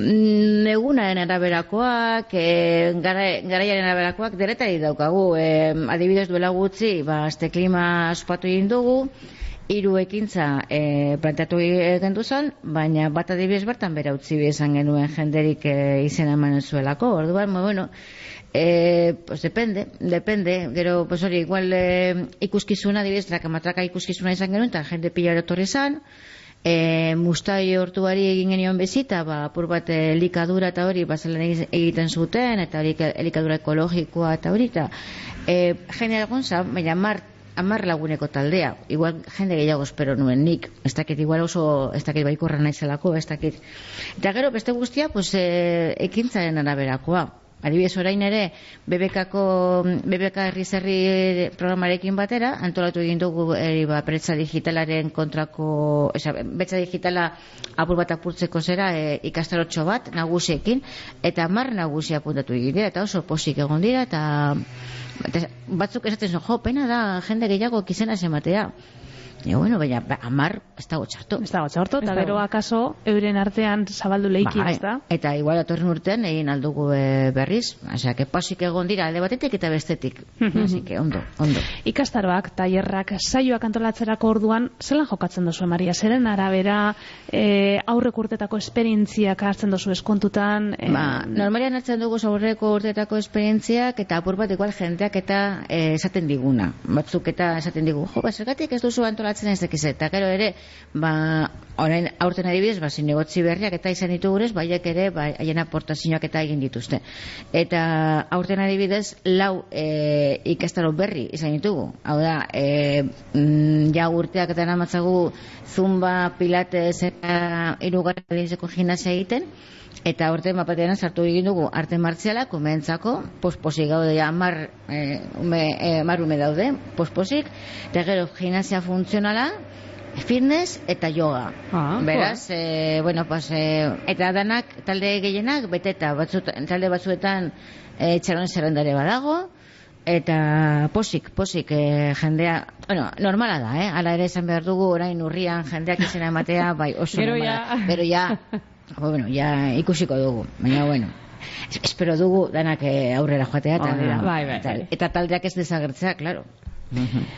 Mm, Egunaren araberakoak, e, gara, garaiaren araberakoak deretari daukagu. E, adibidez duela gutxi, ba, azte klima ospatu egin dugu, hiru ekintza e, planteatu egin zen, baina bat adibidez bertan bera utzi izan genuen jenderik e, izena eman zuelako. Orduan, ba, bueno, Eh, pues depende, depende. Gero, pues hori, igual eh, ikuskizuna, adibidez, traka ikuskizuna izan genuen, eta jende pila erotorri zan, e, mustai hortuari egin genion bezita, ba, apur bat elikadura eta hori bazelan egiten zuten, eta hori elikadura ekologikoa eta hori, eta e, jende egon zan, baina mar, amar laguneko taldea, igual jende gehiago espero nuen nik, ez dakit igual oso, ez dakit baikorra naizelako, ez dakit. Eta gero, beste guztia, pues, e, ekintzaren araberakoa. Adibidez orain ere BBKko BBK herri programarekin batera antolatu egin dugu eri ba pretza digitalaren kontrako, esa, betza digitala apur bat apurtzeko zera e, ikastarotxo bat nagusiekin eta mar nagusi apuntatu egin dira eta oso posik egon dira eta, batzuk esaten zo, jo, pena da jende gehiago kizena ematea. E, bueno, baina ba, amar ez dago txarto. Ez dago txarto, eta gero akaso euren artean zabaldu leiki, Bai, ez da? Eta igual atorren urtean egin aldugu e, berriz. Osea, que pasik egon dira alde batetik eta bestetik. Así que ondo, ondo. Ikastaroak, tailerrak, saioak antolatzerako orduan, zelan jokatzen duzu, Maria? Zeren arabera, e, aurrek urtetako esperientziak hartzen duzu eskontutan? E, Ba, normalian hartzen dugu aurreko urtetako esperientziak eta apur bat igual jendeak eta eh, esaten diguna. Batzuk eta esaten digu, jo, ba, zergatik ez duzu antolatzen ez dakiz eta gero ere, ba, orain aurten adibidez, ba, zinegotzi berriak eta izan ditugurez, baiek ere, ba, haien aportazioak eta egin dituzte. Eta aurten adibidez, lau e, ikastaro berri izan ditugu. Hau da, e, mm, ja urteak eta namatzagu zumba, pilates eta adibidezeko gimnasia egiten, Eta orte mapatean sartu egin dugu arte martziala, komentzako, posposik gaude, ja, mar, e, ume, e, mar ume daude, posposik, eta gero gimnasia funtzionala, fitness eta yoga. Ah, Beraz, e, bueno, pues, e, eta danak, talde gehienak, beteta, batzut, talde batzuetan e, txaron zerrendare badago, eta posik, posik e, jendea, bueno, normala da, eh? Ala ere esan behar dugu orain urrian jendeak izena ematea, bai, oso Gero normala. ja. Pero ja, bueno, ja ikusiko dugu, baina bueno. es- Espero dugu danak eh, aurrera joatea eta, Hori da, bai, bai, eta, bai. eta taldeak ez desagertzea, claro.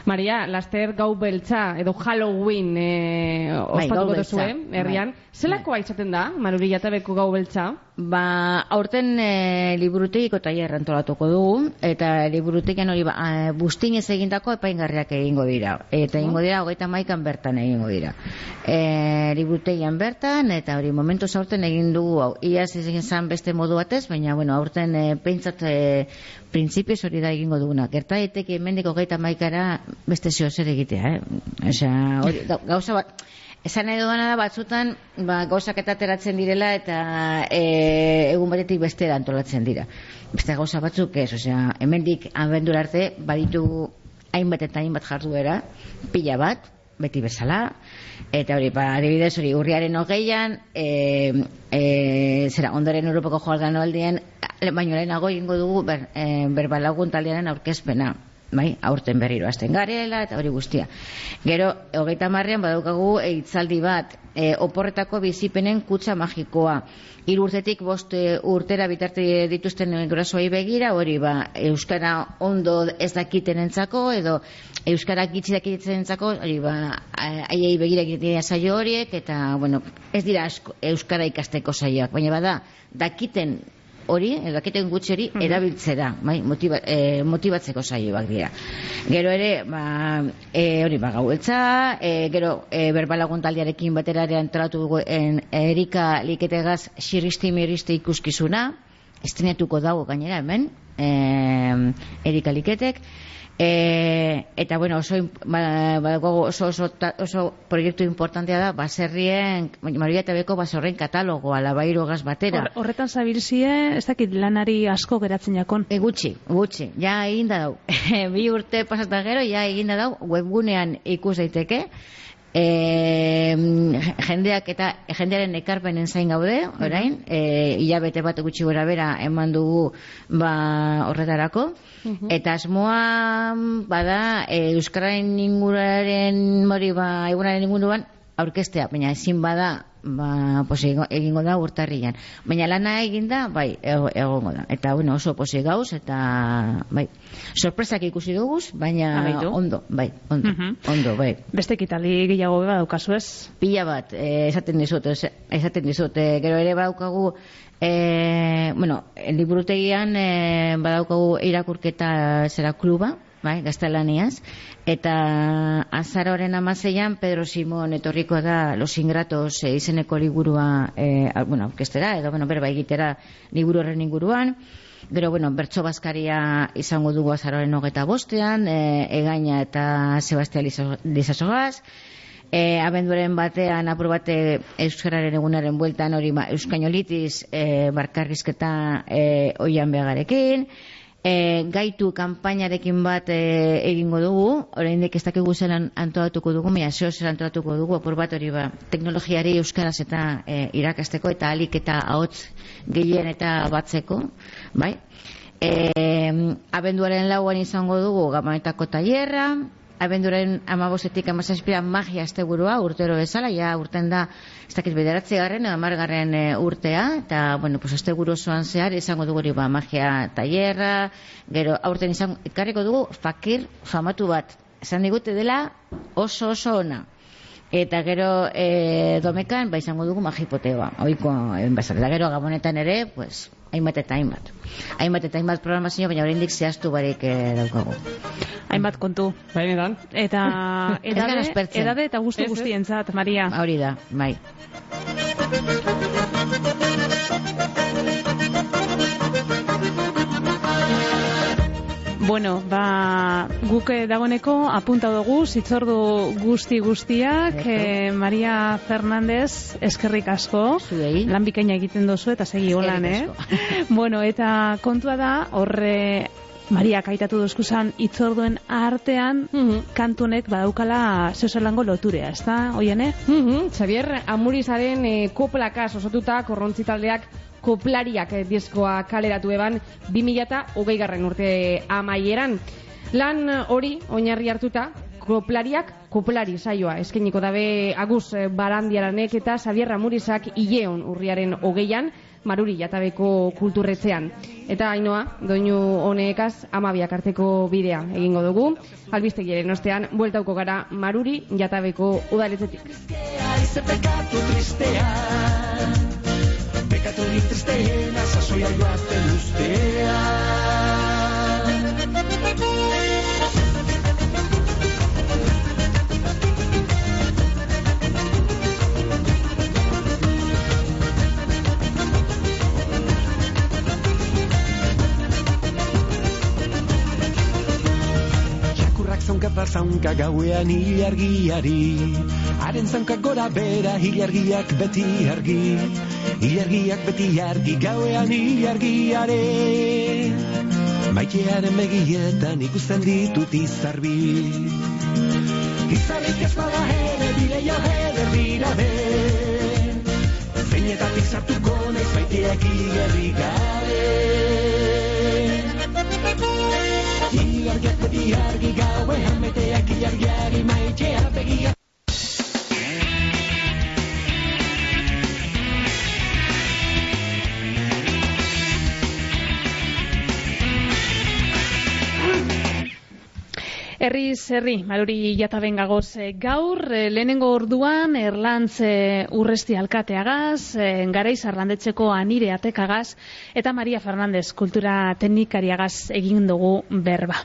Maria, laster gau beltza edo Halloween e, Bai, ospatuko gau duzu, eh, herrian. Zelakoa izaten da, Maruri Jatabeko gau beltza? Ba, aurten e, liburutegiko tailer antolatuko dugu, eta liburutegian hori ba, e, bustinez egindako epaingarriak egingo dira. Eta egingo dira, hogeita maikan bertan egingo dira. E, liburutegian bertan, eta hori momentu aurten egin dugu, hau, iaz egin zan beste modu batez, baina, bueno, aurten e, peintzat e, printzipioz hori da egingo duguna. Gerta daiteke hemendik hogeita maikara beste zeo zer egitea, eh? Osea, hori, gau- gauza bat, Esan nahi dudana da batzutan ba, gauzak eta ateratzen direla eta e, egun batetik bestera antolatzen dira. Beste gauza batzuk ez, osea, hemendik abendura arte baditu hainbat eta hainbat jarduera, pila bat, beti bezala, eta hori, ba, adibidez hori, urriaren hogeian, e, e, zera, ondoren Europako aldien, baino lehenago egingo dugu ber, e, berbalagun taldearen aurkezpena bai, aurten berriro hasten garela eta hori guztia. Gero, hogeita marrean badaukagu hitzaldi bat, e, oporretako bizipenen kutsa magikoa. Hiru urtetik bost e, urtera bitarte dituzten gurasoei begira, hori ba, euskara ondo ez dakitenentzako edo euskara gitzi dakitenentzako, hori ba, a- haiei begira egiten dira saio horiek eta bueno, ez dira asko, euskara ikasteko saioak, baina bada dakiten hori, edo dakiten gutxi hori, erabiltzera, bai, motiba, e, motibatzeko saioak dira. Gero ere, ba, e, hori, ba, gaueltza, e, gero, e, berbalagun taldearekin batera ere antolatu dugu en, Erika Liketegaz xiristi miriste ikuskizuna, estrenetuko dago gainera hemen, e, Erika Liketek, E, eta bueno, oso, ba, badago oso, oso, ta- oso proiektu importantea da baserrien, Maria eta Beko baserrien katalogoa, labairu gaz batera. Hor- Horretan zabilzie, ez dakit lanari asko geratzen jakon. E, gutxi, gutxi, ja eginda dau. Bi urte pasata gero, ja eginda dau, webgunean ikus daiteke, e, jendeak eta jendearen ekarpenen zain gaude, orain, e, hilabete bat gutxi gora bera eman dugu ba, horretarako, eta asmoa bada e, Euskararen inguraren, hori ba, egunaren inguruan, aurkestea, baina ezin bada ba, posi egingo- da urtarrian. Baina lana eginda, bai, ego- egongo da. Eta, bueno, oso posi gauz, eta, bai, sorpresak ikusi duguz, baina Amaitu. ondo, bai, ondo, Mhm. ondo, bai. Beste ekitaldi gehiago beba daukazu ez? Pila bat, eh, esaten dizut, esaten dizut, eh, gero ere badaukagu, eh, bueno, liburutegian eh, badaukagu irakurketa zera kluba, bai, gaztelaniaz, eta azaroren amaseian Pedro Simon etorriko da Los Ingratos eh, izeneko liburua, eh, a- bueno, orkestera, edo, bueno, berba egitera liburu horren inguruan, Gero, bueno, bertso bazkaria izango dugu azaroren hogeta bostean, e, egaina eta Sebastian Lizo- Lizasogaz, e, abenduaren batean apur bate Euskararen egunaren bueltan hori ba, Euskainolitiz e, barkarrizketa e, oian begarekin, e, gaitu kanpainarekin bat e, egingo dugu, oraindik ez dakigu zelan antolatuko dugu, mea zeo zer antolatuko dugu, apur bat hori ba, teknologiari euskaraz eta e, irakasteko eta alik eta ahots gehien eta batzeko, bai? E, abenduaren lauan izango dugu gamonetako tailerra, abenduaren amabosetik amazazpiran magia asteburua urtero bezala, ja urten da, ez dakit bederatzi garren, amargarren e, urtea, eta, bueno, pues asteburu osoan zehar izango dugu hori ba, magia tailerra, gero aurten izango, ekarriko dugu fakir famatu bat, esan digute dela oso oso ona. Eta gero e, domekan, ba izango dugu magipoteoa, oiko enbazak. Eta gero gabonetan ere, pues, hainbat eta hainbat. Hainbat eta hainbat programazio, baina oraindik zehaztu barik e, daukagu. Hainbat kontu. Benetan. Eta edade, edade eta gustu guztientzat, Maria. Hori da, bai. Bueno, ba, guk eh, dagoeneko apunta dugu, zitzordu guzti guztiak, eh, Maria Fernandez, eskerrik asko, Zuei. lan bikaina egiten dozu eta segi holan, eh? Bueno, eta kontua da, horre, Maria kaitatu dozkuzan itzorduen artean, kantunek badaukala zeozelango loturea, ez da, oiene? Mhm, Xavier Amurizaren e, koplakaz osotuta korrontzi taldeak koplariak eh, diskoa kaleratu eban 2008 garren urte amaieran. Lan hori oinarri hartuta koplariak koplari saioa eskeniko dabe Agus eh, Barandiaranek eta Xavier Amurizak ileon urriaren hogeian Maruri jatabeko kulturretzean. Eta hainoa, doinu honekaz amabiak arteko bidea egingo dugu. Albistegiaren ostean, bueltauko gara Maruri jatabeko udaletzetik. Aize pekatu tristea Pekatu ni tristeena Sasoia joaten ustea eta zaunka gauean ilargiari Haren zaunka gora bera ilargiak beti argi Ilargiak beti argi gauean ilargiare. Maitearen begietan ikusten ditut izarbi Izarrik ez bada ere bideio eder dira be. Zeinetatik sartuko naiz maiteak igerri gabe. Ilargiak beti argi gauean meteak ilargiari maitea begia Herriz herri, maruri jataben gagoz eh, gaur, eh, lehenengo orduan erlantz eh, urresti alkateagaz, eh, garaiz arlandetzeko anire atekagaz, eta Maria Fernandez kultura teknikariagaz egin dugu berba.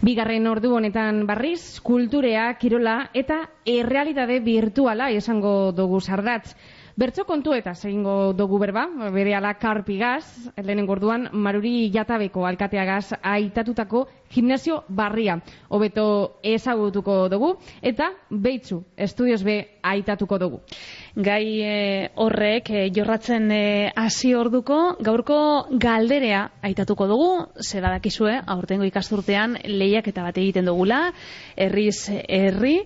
Bigarren ordu honetan barriz, kulturea, kirola eta errealitate virtuala esango dugu sardatz. Bertso kontu eta egingo dugu berba, bere ala karpigaz, lehenengo orduan maruri jatabeko alkateagaz aitatutako gimnasio barria. Hobeto ezagutuko dugu eta beitzu estudios be aitatuko dugu. Gai eh, horrek eh, jorratzen eh, hasi orduko, gaurko galderea aitatuko dugu, ze badakizue, aurtengo ikasturtean lehiaketa bat egiten dugula, herriz herri,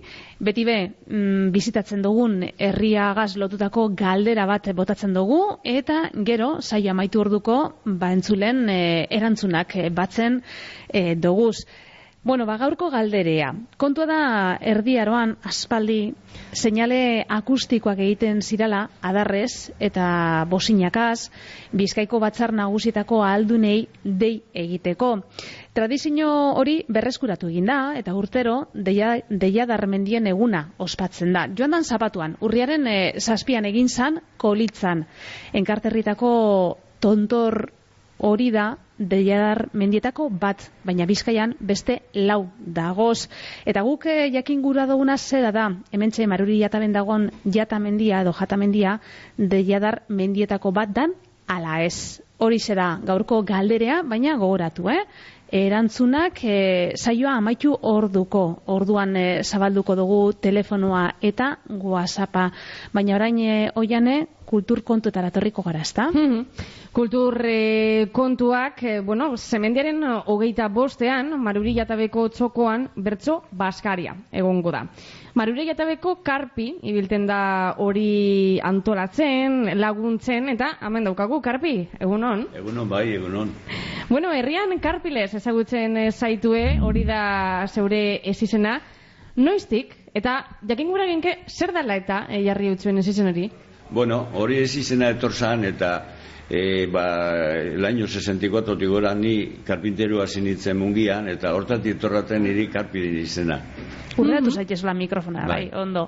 beti be, mm, bizitatzen dugun herriagaz lotutako galdera bat botatzen dugu, eta gero, saio amaitu orduko, ba entzulen erantzunak batzen eh, doguz. Bueno, ba, gaurko galderea. Kontua da erdiaroan aspaldi seinale akustikoak egiten zirala adarrez eta bosinakaz Bizkaiko batzar nagusietako ahaldunei dei egiteko. Tradizio hori berreskuratu egin da eta urtero deia, deia darmendien eguna ospatzen da. Joan dan zapatuan, urriaren e, zazpian egin zan, kolitzan. Enkarterritako tontor hori da deiadar mendietako bat, baina bizkaian beste lau dagoz. Eta guk eh, jakin gura duguna zera da, hemen txe maruri jataben dagoen jatamendia edo jatamendia deiadar mendietako bat dan, ala ez. Hori zera gaurko galderea, baina gogoratu, eh? Erantzunak e, saioa amaitu orduko, orduan e, zabalduko dugu telefonoa eta whatsappa. Baina orain e, oiane, kultur kontuetara torriko gara, ezta? Kultur eh, kontuak, eh, bueno, zemendiaren hogeita bostean, Maruri Jatabeko txokoan, bertso Baskaria egongo da. Maruri Jatabeko karpi, ibilten da hori antolatzen, laguntzen, eta hemen daukagu, karpi, egunon? Egunon, bai, egunon. Bueno, herrian karpiles ezagutzen eh, zaitue, hori da zeure ezizena, noiztik, eta jakin gura genke, zer dala eta eh, jarri utzuen ezizen hori? Bueno, hori ezizena etorzan, eta e, ba, el año 64 tigora ni karpinterua sinitzen mungian eta hortatik etorraten niri karpidin izena. Urreatu mm -hmm. la mikrofona, bai. bai, ondo.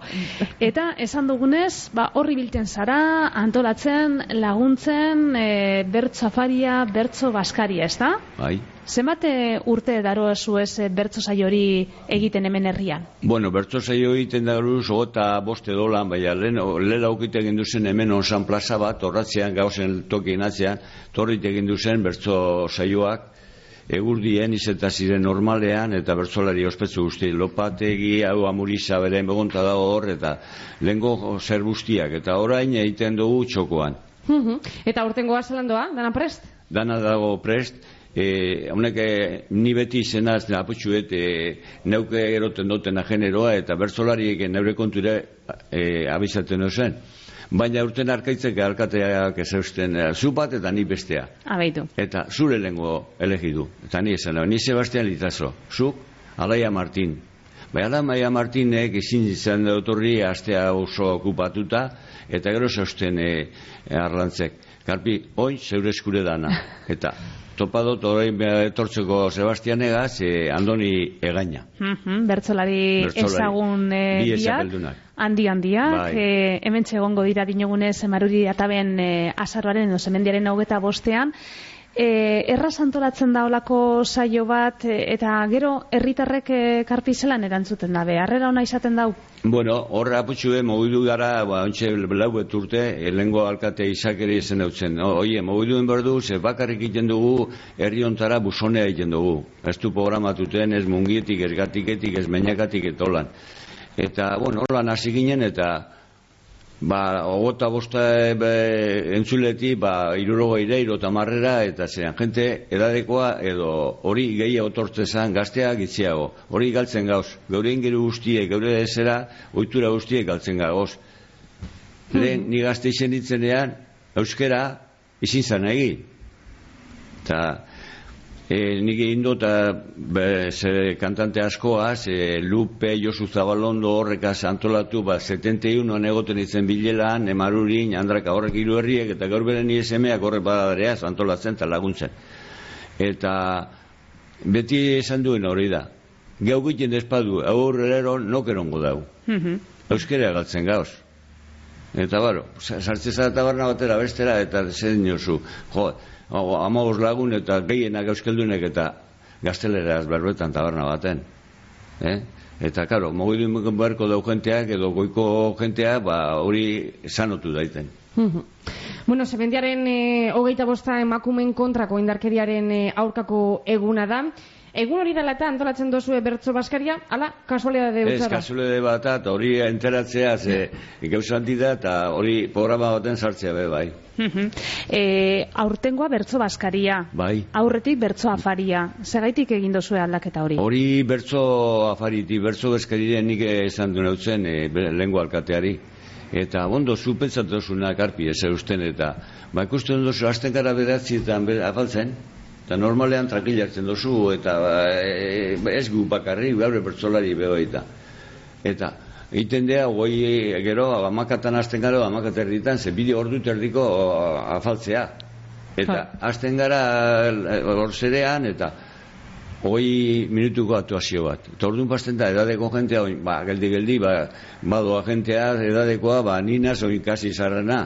Eta esan dugunez, ba, horri bilten zara, antolatzen, laguntzen, e, bertso afaria, bertso baskaria, ez da? Bai. Zemate urte daro esu ez eh, bertso hori egiten hemen herrian? Bueno, bertso saio egiten daro eta boste dolan, baina lehen, lehen aukite egin duzen hemen onzan plaza bat, horratzean gauzen tokien atzean, torrit egin duzen bertso saioak, egurdien izeta ziren normalean eta bertsolari ospetsu guzti lopategi hau amurisa beren begonta dago hor eta lengo zer guztiak eta orain egiten dugu txokoan eta urtengoa zelandoa, dana prest? dana dago prest eh honek ni beti izenaz aputxuet e, neuke eroten dutena generoa eta bertsolariek neure kontura e, abizaten zen baina urten arkaitzek alkateak ez eusten e, zu bat eta ni bestea Abaitu. eta zure lengo elegidu eta ni esan ni Sebastian Litazo zuk Alaia Martin Bai, Alaia Martinek ezin izan dautorri astea oso okupatuta eta gero zeusten e, arlantzek. Karpi, oin zeure eskure dana. Eta topadot orain etortzeko Sebastianegaz e, Andoni Egaina. Mm -hmm, bertzolari ezagun e, biak. Handi handiak, bai. e, hemen txegongo dira dinogunez maruri ataben e, azarroaren edo zemendiaren hogeta bostean, E, erraz antolatzen da olako saio bat, e, eta gero herritarrek e, karpizelan erantzuten dabe, harrera ona izaten dau? Bueno, horra aputxue, mogidu gara, ba, ontsa lauet urte, elengo alkate izakeri zen dautzen. Oie, mogidu berdu, ze bakarrik egiten dugu, herri ontara busonea egiten dugu. Ez du programatuten, ez mungietik, ez gatiketik, ez menakatik, etolan. Eta, bueno, holan hasi ginen, eta ba, ogota bosta e, entzuleti, ba, irurogo ire, irota marrera, eta zean, jente edadekoa, edo hori gehiago tortzezan gaztea gitziago. Hori galtzen gauz. Gaur ingeru guztie, gaur ezera, oitura guztie galtzen gauz. Lehen, ni gazte izen ditzenean, euskera, izin zan egin. Eta, E, nik egin dut, ze kantante askoaz, e, Lupe, Josu Zabalondo horrekaz antolatu, ba, 71 egoten izen bilelan, emarurin, handraka horrek hiru herriek, eta gaur beren ISM-ak horrek badadareaz antolatzen eta laguntzen. Eta beti esan duen hori da. Gau giten despadu, aurrero nokerongo dau. Mm Euskera galtzen gauz. Eta baro, sartzeza eta barna batera bestera, eta zen jozu. Jo, amagos lagun eta gehienak euskeldunek eta gazteleraz berbetan taberna baten. Eh? Eta, karo, mogidu imuken beharko dau jenteak edo goiko jenteak, ba, hori sanotu daiten. bueno, zebendiaren e, hogeita bosta emakumen kontrako indarkeriaren e, aurkako eguna da. Egun hori dela eta antolatzen dozu bertso baskaria, ala, kasualidade dut Ez, kasualidade bat, eta hori enteratzea, ze, gauzan da, eta hori programa baten sartzea be, bai. e, aurtengoa bertso baskaria. Bai. Aurretik bertso afaria. Segaitik egin dozue aldaketa hori? Hori bertso afariti, bertso baskarien nik esan du nautzen, e, lengua alkateari. Eta bondo, zu pentsatu karpi, ez eusten, eta ba ikusten duzu, hasten gara beratzi eta afaltzen, Eta normalean tranquila hartzen dozu, eta e, ez gu bakarri, gaur bertzolari beho eta. Egiten dea, goi gero, amakatan hasten gero, amakat erditan, ze bideo ordu terdiko afaltzea. Eta, hasten gara eh, hor zerean, eta hoi minutuko aktuazio bat. Eta orduan pasten da, edadeko jentea, oin, ba, geldi-geldi, ba, badoa jentea, edadekoa, ba, nina, zoin kasi zarrena,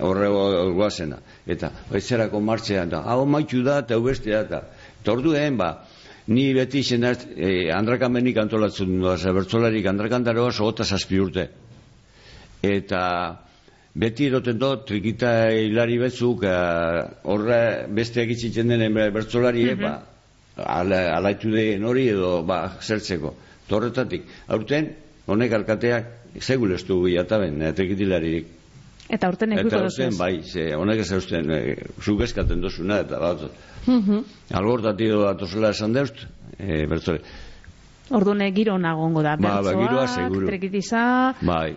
horre guazena. Eta, etzerako martxean, da, hau maitu da, eta ubestea, eta, eta orduen, ba, ni beti zenaz, e, andrakamenik antolatzen du, bertzolarik andrakandaroa sogota zazpi urte. Eta, beti eroten do, trikita hilari betzuk, eh, horre beste egitzen den bertzolari, mm ba, ala, alaitu den hori edo ba, zertzeko. Torretatik, aurten, honek alkateak segul ez du bilataben, trikitilaririk. Eta aurten ekuiko Eta aurten, bai, ze, honek ez eusten, e, zuk eskaten dozuna, eta bat, mm -hmm. algortatik datozela esan deust, e, bertzole. Orduan giro nagongo da, ba, ba, giroa, seguru. trekitiza... Bai,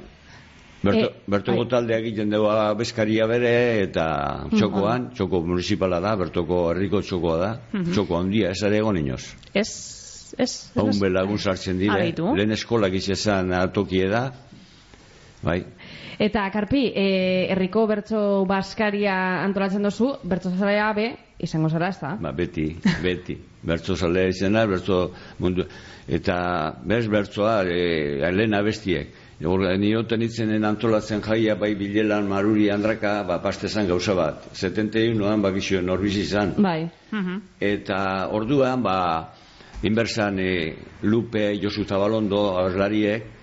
Berto, e, bertoko bai. taldeak egiten dugu bezkaria bere eta txokoan, txoko municipala da, bertoko herriko txokoa da, txoko handia, ez ere egon inoz. Ez, ez. Haun belagun sartzen dire, lehen eskolak izan atokie da, bai. Eta, Karpi, e, herriko bertso baskaria antolatzen dozu, bertso zalea be, izango zara, ez da? Ba, beti, beti. bertso zalea izena, bertso mundu. Eta, bez bertsoa, e, lehen abestiek. Nioten itzenen antolatzen jaia bai bilelan maruri handraka, ba, pastezan gauza bat. 71an bakizio norbizi izan. Bai. Eta orduan, ba, inbersan e, Lupe, Josu Zabalondo, aberlariek,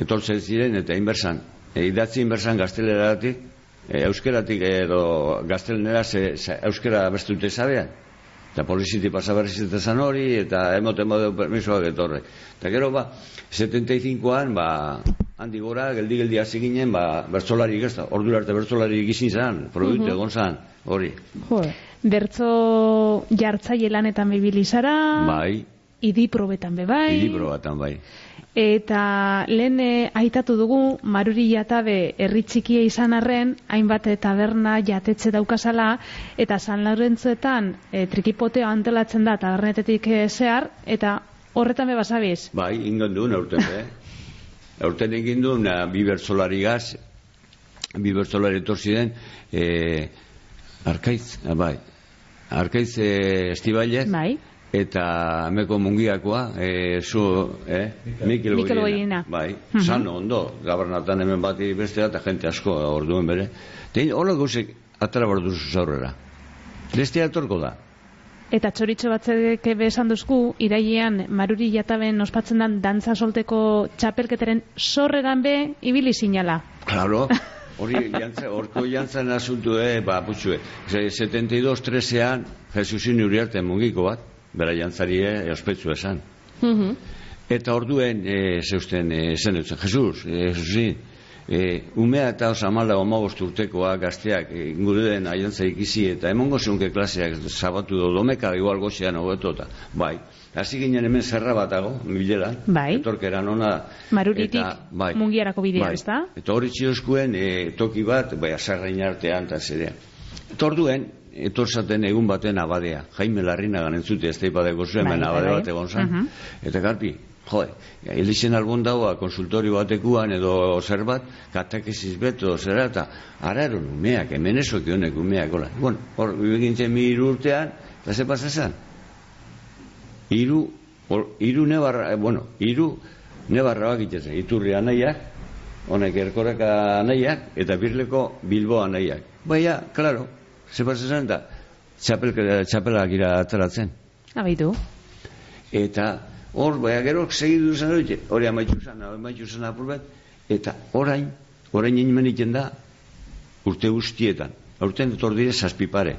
etortzen ziren, eta inbersan, e, idatzi inbersan gazteleratik, e, euskeratik edo gaztelenera ze, ze, euskera bestute zabean. Eta poliziti pasabarrizetan hori, eta emoten modeu permisoak etorre. Eta gero, ba, 75an, ba, handi gora, geldi-geldi hasi ginen, ba, bertzolari gazta, ordu arte bertzolari gizin zan, produktu uh egon zan, hori. Jo, bertzo jartzaile lanetan bibilizara, bai. idi probetan be bai. Idi probetan bai. Eta lehen eh, aitatu dugu, maruri jatabe herri txikia izan arren, hainbat taberna jatetxe daukazala, eta San Laurentzuetan e, trikipoteo antelatzen da tabernetetik e, zehar, eta horretan be basabiz? Bai, ingon duen aurten be. aurten egin duen, bi bertzolari gaz, bi bertzolari etorzi den, e, arkaiz, bai, arkaiz e, estibaile, bai eta meko mungiakoa, e, zu, eh? Mikel, Mikel. Bai, uh -huh. sano ondo, gabernatan hemen bati bestea, eta jente asko orduen bere. Tein, hola gauzek atara borduzu zaurrera. Bestea etorko da. Eta txoritxo batzek besan duzku, irailean maruri jataben ospatzen dan dantza solteko txapelketeren sorreran be, ibili sinala. Claro, hori jantza, orko jantzan asuntu, eh, ba, putxue. 72-13an, Jesusin uriarte mungiko bat, bera jantzarie ospetsu esan. Mhm. Eta orduen, e, zeusten, e, zen dutzen, Jesus, e, Jesusin, e, umea eta osa mala omagost urtekoa gazteak e, inguru den aiantza ikizi eta emongo zeunke klaseak zabatu do domeka igual gozean eta bai, hasi ginen hemen zerra batago, milela, bai. etorkeran ona maruritik bai, mungiarako bidea, bai. ezta? Eta hori txioskuen e, toki bat, bai, azarrain artean, eta zerean. Eta orduen, etorzaten egun baten abadea. Jaime Larrina ganentzute, ez teipadeko zuen, bai, abade bai. bat egon zan. Uh -huh. Eta garpi, joe, elixen albon dagoa konsultorio batekuan edo zer bat, katakeziz beto, zera, eta ara eron umeak, hemen esok honek umeak, hola. Bueno, hor, bibegintzen mi iru urtean, eta ze pasazan? Iru, or, iru nebarra, eh, bueno, iru nebarra bakitzezen, iturri anaiak, honek erkoreka anaiak, eta birleko bilbo anaiak. Baina, klaro, Ze zen da, txapelak gira ateratzen. Abaitu. Eta hor, baina gero, segidu zen hori, hori amaitu zen, amaitu zen apur bat, eta orain, orain egin da, urte guztietan. Aurten dut dire zazpipare.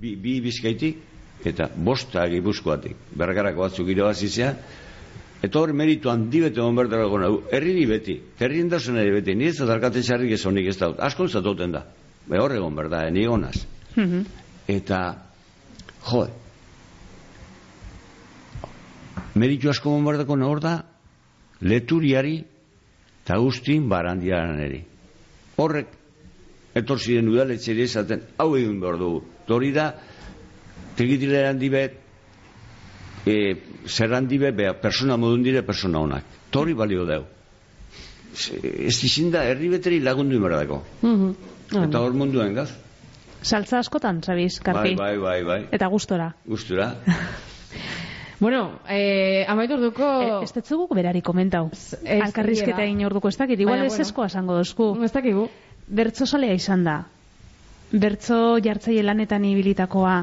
Bi, bi bizkaitik, eta bosta gipuzkoatik. Bergarako batzuk giro bazizea, Eta hor meritu handi bete hon bertara gona, herri beti, herri endazen ere beti, nire zatarkate txarrik ez honik ez dut, asko zatoten da. Be hor egon, berda, eni egonaz. Eta, jo, meritu asko bombardako nahor da, leturiari eta guztin barandiaran eri. Horrek, etor ziren udaletxeri esaten, hau egin behar dugu. Hori da, trigitile handi bet, e, zer handi bet, bea, persona modun dire, persona honak. Torri balio deu. Ez izin da, herri beteri lagundu imaradako. Mhm. Eta hor munduen gaz. Saltza askotan, sabiz, karpi. Bai, bai, bai, bai. Eta gustora. Gustura. Bueno, eh, amaitu orduko... E, ez tetzugu berari komentau. ez Alkarrizketa egin orduko ez dakit. Igual ez eskoa esango dozku. Ez dakigu. Bertzo salea izan da. Bertzo jartzaile lanetan ibilitakoa.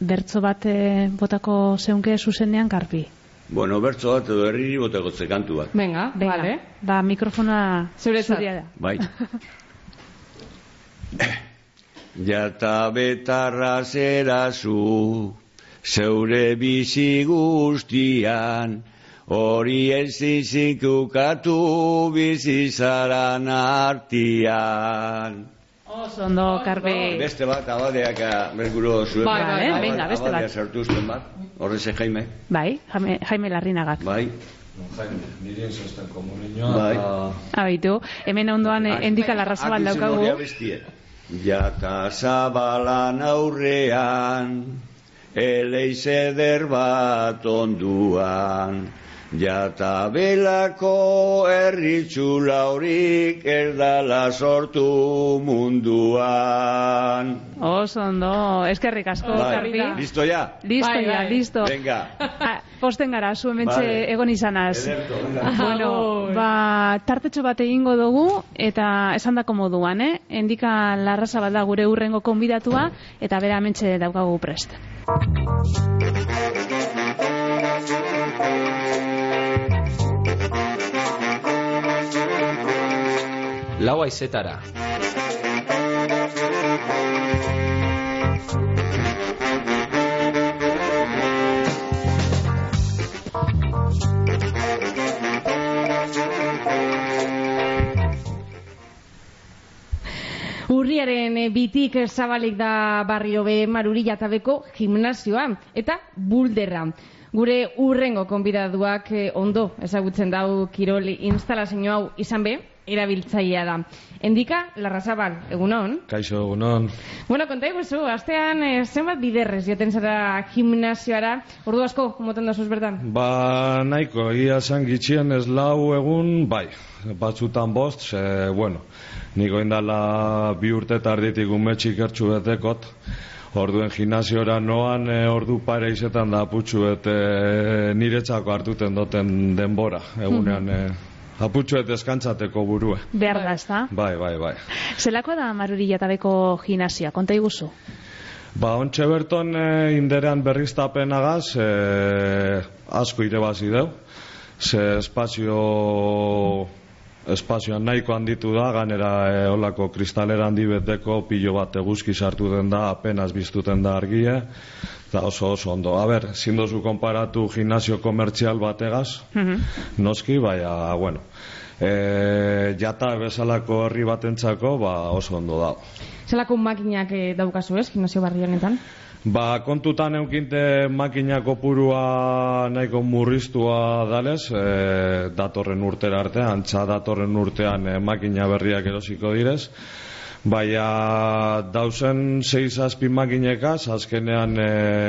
Bertzo bat eh, botako zeunke zuzenean karpi. Bueno, bertso bat edo herriri boteko kantu bat. Venga, Venga, vale. ba, mikrofona zuria da. Bai. Jata betarra zerazu, zeure bizi guztian, hori ez izikukatu bizi zaran artian. Oso ondo, karpi. Beste bat, abadeak berguro zuen. Bai, bai, bai. venga, beste bat. Abadea sartu uzten bat, horrez Jaime. Bai, Jaime, Jaime Larrinagak. Bai, Nire inzazten komunioa. Bai. Abaitu, hemen ondoan eh, endika larrazabal Akitzen daukagu. Jata zabalan aurrean, eleiz eder bat onduan, jata belako erritxula horik erdala sortu munduan. Oso ondo, eskerrik asko, karpi. listo ya? Listo Bai, ya, bai. listo. Venga. Ah, posten gara, zu hementxe Vale. egon izanaz. Ederto, venga. Bueno, ba, tartetxo bat egingo dugu, eta esandako moduan, eh? Endika larraza da gure urrengo konbidatua, eta bera hementxe daukagu prest. Lau aizetara. Urriaren eh, bitik eh, zabalik da barrio be maruri jatabeko gimnasioa eta bulderra. Gure urrengo konbidaduak eh, ondo ezagutzen dau kirol instalazio hau izan be, erabiltzailea da. Endika, Larrazabal, egunon. Kaixo, egunon. Bueno, konta iguzu, astean eh, zenbat biderrez joten zara gimnasioara, ordu asko, moten da bertan? Ba, nahiko, egia esan gitxien ez lau egun, bai, batzutan bost, ze, bueno, niko indala bi urte eta arditik umetxik ertxu betekot, orduen gimnaziora noan e, ordu pare izetan da aputxu eta e, niretzako hartuten doten denbora, egunean, e, aputxu eta eskantzateko burue. Behar da, ezta? Bai, bai, bai. Zelakoa da maruri jatabeko gimnasioa, konta iguzu? Ba, ontxe berton e, inderean berriztapenagaz e, asko irebazi deu. Ze espazio espazioan nahiko handitu da, ganera e, olako kristalera handi beteko pilo bat eguzki sartu den da, apenas biztuten da argie, eta oso oso ondo. A ber, zindozu konparatu gimnasio komertzial bategaz, noski, baina, bueno, e, jata bezalako herri batentzako, ba, oso ondo da. Zelako makinak eh, daukazu ez, gimnasio barri honetan? Ba, kontutan eukinte makina kopurua nahiko murriztua dalez, e, datorren urtera arte, antza datorren urtean e, makina berriak erosiko direz. Baina dauzen sei zazpi makinekaz, azkenean e,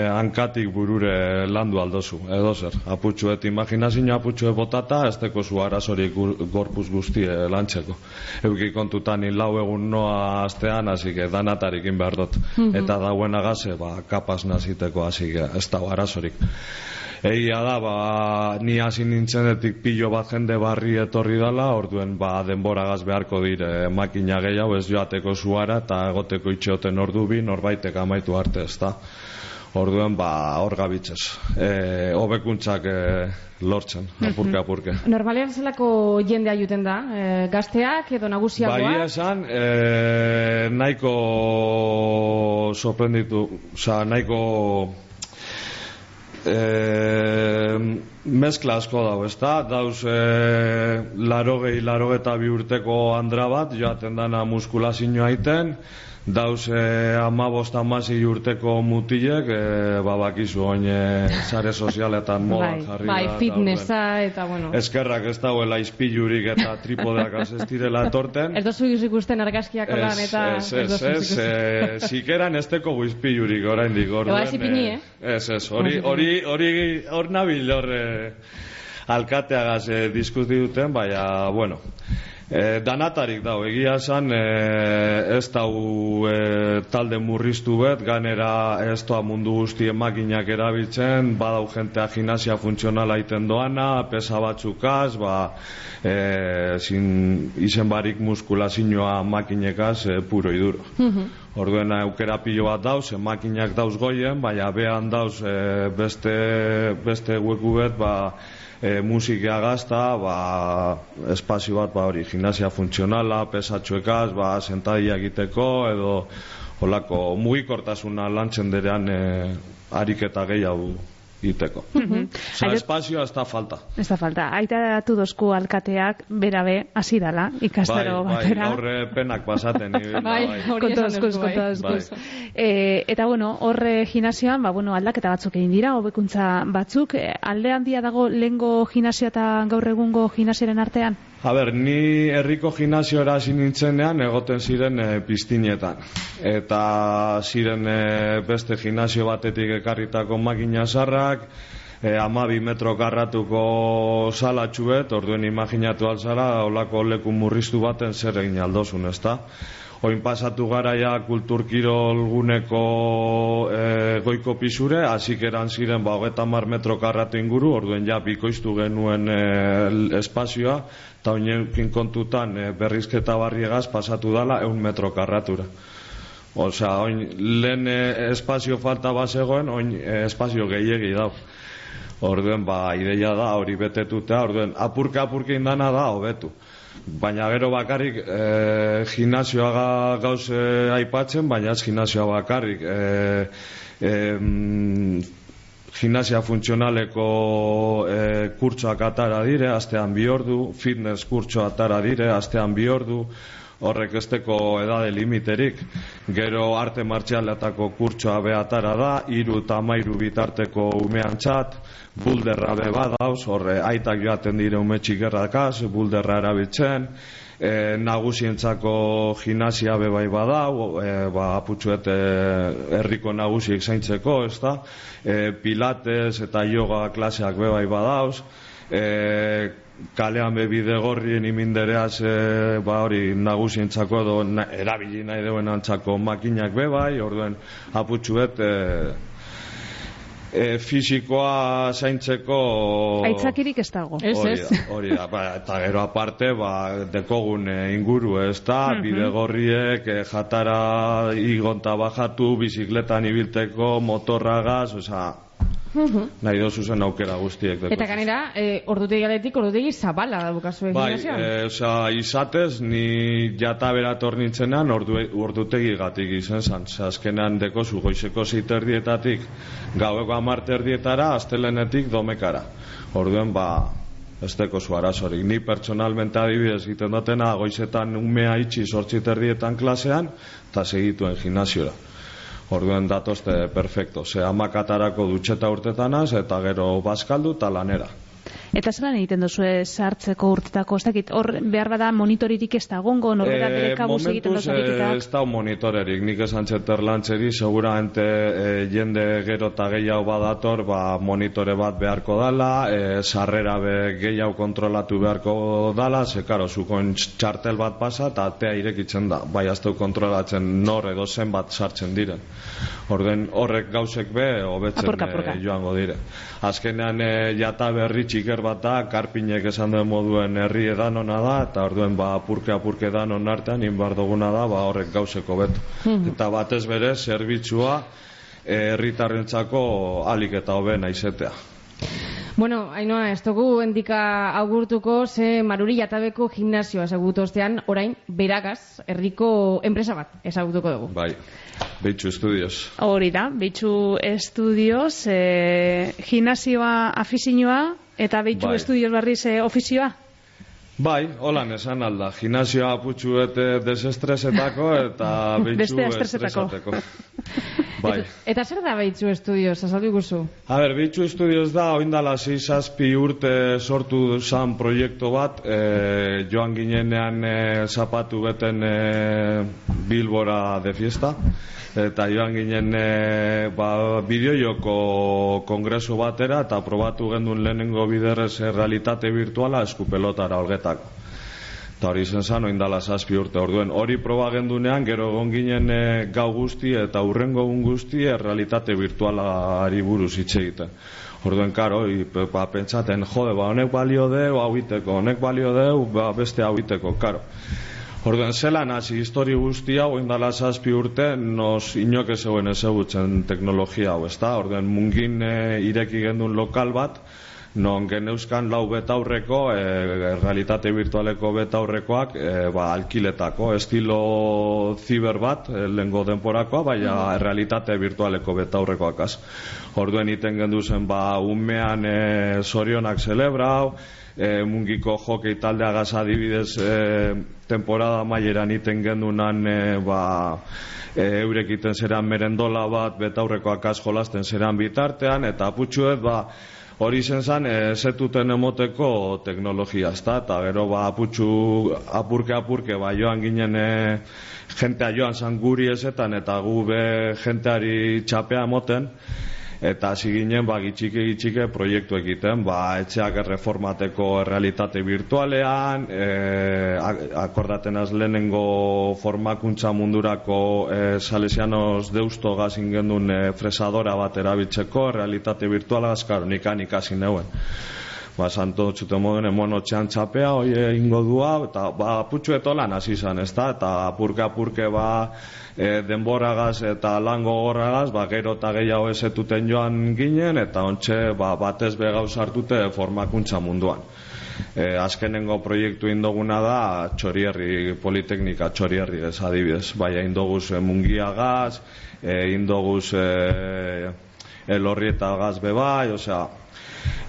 hankatik burure landu aldozu, edo zer. Aputxuet, imaginazio aputxuet botata, ez teko zu arazorik gu- gorpuz guztie lantzeko. Euki kontutan lau egun noa astean, hasi que danatarikin behar dut. Eta dauen agaze, ba, kapaz naziteko, hasi ez da arazorik. Egia da, ba, ni hasi nintzenetik pilo bat jende barri etorri dala, orduen ba, denboragaz beharko dire makina gehiago ez joateko zuara eta egoteko itxeoten ordu bi norbaitek amaitu arte ez da. Orduen, ba, hor gabitzez. E, hobekuntzak e, lortzen, apurke, apurke. Normalean zelako jendea juten da, eh, gazteak edo nagusiagoa? Bai, esan, e, nahiko sorprenditu, oza, nahiko e, mezkla asko dago, ez da? Dauz e, larogei, larogeta bi urteko andra bat, joaten dana muskulazioa aiten, dauz e, amabost amasi urteko mutilek, e, babakizu oin e, sare sozialetan moda bai, jarri bai, da, fitnessa eta bueno. Eskerrak ez dagoela izpilurik eta tripodeak az ez direla torten. Ez dozu ikusten argazkiak holan eta... Ez, ez, ez, ez, zikeran ez teko guizpilurik oraindik orduen. Eba, ez ipini, eh? Ez, ez, hori, hori, hori, hor nabil hor eh, alkateagaz eh, diskuti duten, baina, bueno, E, danatarik dau, egia esan e, ez dau e, talde murriztu bet, ganera ez doa mundu guztien makinak erabiltzen, badau jentea gimnasia funtzionala iten doana, pesa batzukaz, ba, e, zin, izen barik muskulazioa makinekaz e, puro iduro. Orduen aukera pilo bat dauz, e, makinak dauz goien, baina behan dauz e, beste, beste hueku bet, ba, e, musika gazta, ba, espazio bat, ba, hori, gimnasia funtzionala, pesatxuekaz, ba, sentadia egiteko, edo, holako, mugikortasuna lantzen derean e, ariketa gehiago iteko. Osa, Aire- espazioa ez da falta. Ez da falta. Aita datu dozku alkateak berabe hasi dala ikastaro bai, bai, batera. gaur eh, penak pasaten. ibilda, Bai, bai. hori bai. E, eta bueno, horre gimnasioan, ba, bueno, aldaketa batzuk egin dira, hobekuntza batzuk. E, alde handia dago lehengo gimnasioa eta gaur egungo gimnasioaren artean? A ber, ni herriko gimnasiora hasi nintzenean egoten ziren e, piztinetan. Eta ziren e, beste gimnasio batetik ekarritako makina sarrak, e, amabi metro karratuko salatxuet, orduen imaginatu alzara, olako leku murriztu baten zer egin aldozun, ezta? Oin pasatu gara ja kulturkirol guneko e, goiko pisure, hasik eran ziren ba, hogeta mar metro karratu inguru, orduen ja bikoiztu genuen e, espazioa, eta oinekin kontutan e, berrizketa barriegaz pasatu dala eun metro karratura. Osea, oin, lehen e, espazio falta bazegoen, oin e, espazio gehiegi dau. Orduen, ba, ideia da, hori betetuta, orduen, apurka apurka indana da, hobetu. Baina gero bakarrik e, gimnasioa ga- gauz e, aipatzen, baina ez gimnasioa bakarrik. E, e, gimnasia funtzionaleko e, kurtsoak atara dire, astean bi ordu, fitness kurtso atara dire, astean bi ordu, horrek esteko edade limiterik. Gero arte martxaletako kurtsoa behatara da, iru eta mairu bitarteko umean txat, bulderra be horre aitak joaten dire ume txikerrakaz, bulderra erabiltzen, e, nagusientzako gimnasia be bai badau, e, ba, aputxuet e, herriko nagusiek zaintzeko, ez da? E, pilates eta yoga klaseak be bai badauz, e, kalean be bidegorrien imindereaz e, ba hori nagusientzako edo na, erabili nahi deuen antzako makinak be bai, orduen aputxuet e, e, fisikoa zaintzeko Aitzakirik ez dago. hori da, hori da, ba, eta gero aparte, ba, dekogun eh, inguru, ez da, bidegorriek, eh, jatara igonta bajatu, bizikletan ibilteko, motorragaz, oza, nahi dozu zen aukera guztiek. Eta ganera, e, ordutegi aletik, ordutegi zabala da bukazue Bai, gimnasioan. e, osea, izatez, ni jata berator nintzenan ordu, ordutegi gatik izen zan. Azkenan dekozu goizeko ziterdietatik gaueko amarterdietara, astelenetik domekara. Orduen, ba, ez dekozu arazorik. Ni pertsonalmente adibidez egiten dutena, goizetan umea itxi sortziterdietan klasean, eta segituen gimnasiora. Orduen datozte perfecto. Ze amakatarako dutxeta urtetanaz, eta gero bazkaldu eta lanera. Eta zelan egiten duzu sartzeko urtetako, ez dakit, hor behar bada monitoririk ez da gongo, norbera bere kabuz egiten duzu eh, ariketak. ez da monitorerik, nik esan txeter lantzeri, seguramente eh, jende gero eta gehiago badator, ba, monitore bat beharko dala, eh, sarrera be gehiago kontrolatu beharko dala, ze karo, zukon txartel bat pasa, eta atea irekitzen da, bai azteu kontrolatzen nor edo zen bat sartzen diren. Orden horrek gauzek be, hobetzen eh, joango dire. Azkenean e, jata berri txiker bat da, karpinek esan duen moduen herri edanona da, eta orduen ba apurke apurke edanon artean, inbar duguna da, ba horrek gauzeko betu. Eta batez bere, zerbitzua eh, herritarrentzako alik eta hobena izetea. Bueno, Ainoa, ez dugu endika augurtuko ze maruri jatabeko gimnasioa ezagutu ostean, orain, beragaz, herriko enpresa bat ezagutuko dugu. Bai, Beitxu Estudios. Hori da, Beitxu Estudios, e, gimnasioa afizinoa eta Beitxu Bai. Estudios barriz e, ofizioa. Bai, holan esan alda, gimnasioa aputxu ete desestresetako eta Beste estresetako. Bai. Eta zer da Beitzu Estudios, azaldu guzu? A ber, Beitxu Estudios da, oindala zazpi urte sortu zan proiektu bat, e, joan ginenean e, zapatu beten e, Bilbora de fiesta, eta joan ginen e, ba, bideojoko kongresu batera, eta probatu gendun lehenengo biderrez e, realitate virtuala eskupelotara olgetako. Eta hori zen zan, oindala zazpi urte orduen. Hori proba gendunean, gero egon ginen e, gau guzti eta urrengo egun guzti e, realitate virtualari buruz hitz egiten. Orduen, karo, i, ba, pentsaten, jode, ba, honek balio deu, hau iteko, honek balio deu, ba, beste hau iteko, karo. Orduen, zelan hasi histori guztia, oindala zazpi urte, nos inok ez zegoen ezagutzen teknologia hau, ezta? Orduen, mungin e, ireki gendun lokal bat, non geneuzkan lau betaurreko, e, realitate virtualeko betaurrekoak, e, ba, alkiletako, estilo ziber bat, e, lengo denporakoa, baina realitate virtualeko betaurrekoak az. Orduen iten gendu zen, ba, umean e, zorionak celebrau, e, mungiko jokei taldeagaz adibidez e, temporada maieran iten gendunan e, ba, e, eurek iten zeran merendola bat betaurrekoak az jolasten zeran bitartean eta aputxuet ba, hori zen zan e, zetuten emoteko teknologia ezta? Eta gero ba, aputxu apurke apurke ba, joan ginen e, jentea joan zan guri ezetan eta gu be jenteari txapea moten eta hasi ginen ba gitxike gitxike proiektu egiten ba etxeak erreformateko realitate virtualean e, akordaten az lehenengo formakuntza mundurako e, salesianos deusto gazin gendun e, fresadora bat erabiltzeko realitate virtuala azkar nikan ikasi neuen ba, santo txute moden emono txean txapea, oie ingo dua, eta ba, putxu etolan hasi izan, ez da, eta apurke apurke ba, e, denboragaz eta lan gogorragaz, ba, gero eta gehiago ezetuten joan ginen, eta ontxe ba, batez begau sartute formakuntza munduan. E, azkenengo proiektu indoguna da txorierri, politeknika txorierri ez adibidez, bai indoguz e, mungiagaz, e, indoguz e, elorrieta gaz bebai, osea,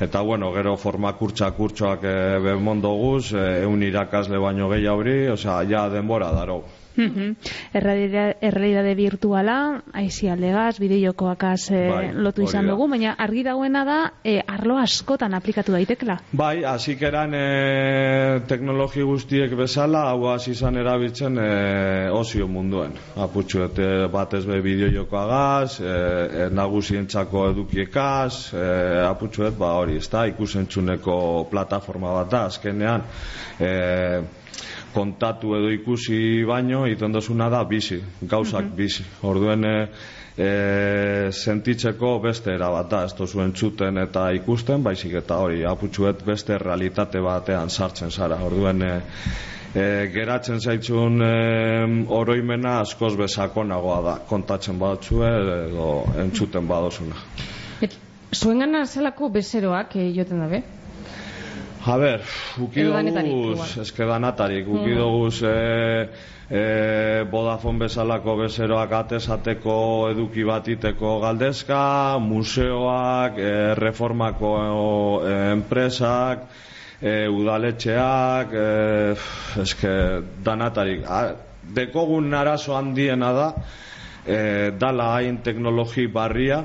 Eta bueno, gero formakurtza kurtsoak e, bemondo guz, e, eun irakasle baino gehiauri, osea, ja denbora daro. Mhm. Errealidade, errealidade virtuala, aizi aldegaz, bideojokoakaz e, Bai, lotu izan dugu, baina argi dagoena da e, arlo askotan aplikatu daitekela. Bai, hasik eran e, teknologi guztiek bezala, hau hasi izan erabiltzen e, osio munduen. Aputxu, et, e, batez be bideojokoagaz, e, e, nagusientzako edukiekaz, e, aputxuet, ba hori, ez da, ikusentzuneko plataforma bat da, azkenean, e, kontatu edo ikusi baino, iten dozuna da bizi, gauzak bizi. Orduen, e, e, sentitzeko beste era bat da, ez dozu entzuten eta ikusten, baizik eta hori, aputxuet beste realitate batean sartzen zara. Orduen, e, e, geratzen zaitzun e, oroimena askoz bezakonagoa da, kontatzen batzue edo entzuten badozuna. Et, zuengana zelako bezeroak eh, joten dabe? A ber, uki igual. eske danatarik, uki Mhm. doguz e, e, Vodafone bezalako bezeroak atesateko eduki batiteko galdezka, museoak, e, reformako e, enpresak, e, udaletxeak, e, eske danatarik. A, dekogun arazo handiena da, e, dala hain teknologi barria,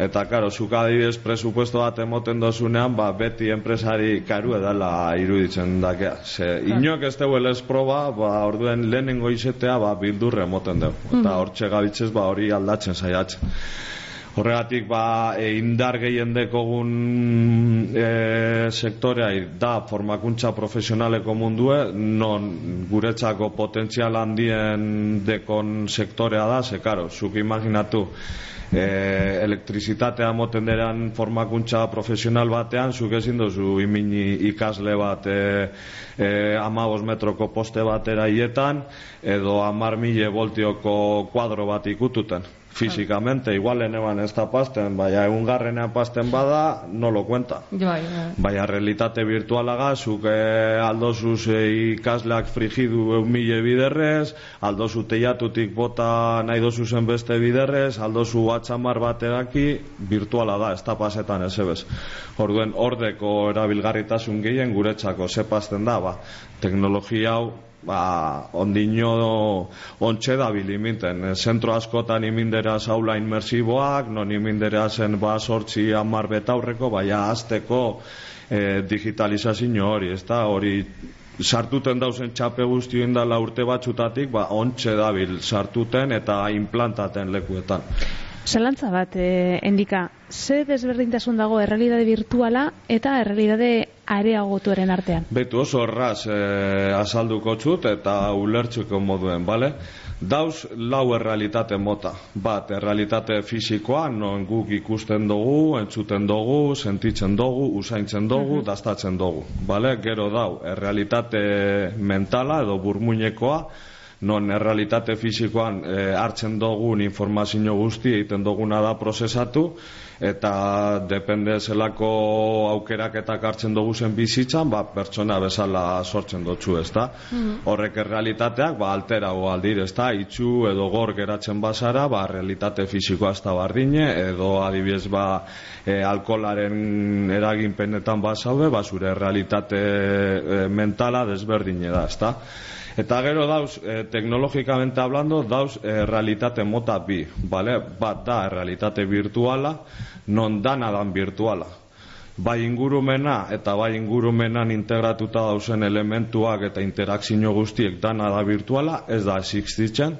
Eta, karo, zuk adibidez presupuesto bat emoten dozunean, ba, beti enpresari karu edala iruditzen dakea. Ze, inok ez dugu ez proba, ba, orduen lehenengo izetea, ba, bildurre emoten dugu. Eta hortxe gabitzez, ba, hori aldatzen saiatzen. Horregatik, ba, e, indar gehien dekogun e, sektorea da formakuntza profesionaleko mundue, non guretzako potentzial handien dekon sektorea da, ze, karo, zuk imaginatu, e, elektrizitatea moten deran formakuntza profesional batean, zuk ezin dozu imini ikasle bat e, e, amabos metroko poste batera hietan, edo amar mile voltioko kuadro bat ikututen. Físicamente, igual eneban ez da pasten, baina egun garrenean pasten bada, no lo cuenta. Bai, bai. Baina realitate virtualaga, zuk eh, aldozuz ikasleak frigidu eun mile biderrez, aldozu teiatutik bota nahi dozu zen beste biderrez, aldozu atxamar bat eraki, virtuala da, ez da pasetan ez ebez. Orduen, ordeko erabilgarritasun gehien guretzako, zepazten da, ba, teknologia hau, ba, ondino ontxe da biliminten. Zentro askotan iminderaz aula inmersiboak, non iminderaz zen ba sortzi amar betaurreko, baina azteko e, digitalizazio hori, ez da, hori sartuten dauzen txape guzti indala urte batzutatik, ba, ontxe dabil sartuten eta implantaten lekuetan. Zalantza bat, eh, endika, ze desberdintasun dago errealidade virtuala eta errealidade areagotuaren artean? Betu oso erraz eh, azalduko txut eta ulertzuko moduen, bale? Dauz lau errealitate mota. Bat, errealitate fisikoa, non guk ikusten dugu, entzuten dugu, sentitzen dugu, usaintzen dugu, dastatzen dugu. Bale? Gero dau, errealitate mentala edo burmuinekoa, non errealitate fisikoan e, hartzen dugun informazio guzti egiten duguna da prozesatu eta depende zelako aukeraketak hartzen dugu zen bizitzan, ba, pertsona bezala sortzen dutxu, ez da? Horrek errealitateak, ba, alterago aldir, ez da? Itxu edo gor geratzen bazara, ba, realitate fisikoa ez da bardine, edo adibidez, ba, e, alkolaren eraginpenetan bazaude, ba, zure realitate e, mentala desberdine da, ez? Eta gero dauz, eh, teknologikamente hablando, dauz eh, realitate mota bi, vale? bat da realitate virtuala, non dana dan virtuala. Bai ingurumena eta bai ingurumenan integratuta dauzen elementuak eta interakzio guztiek dana da virtuala, ez da existitzen.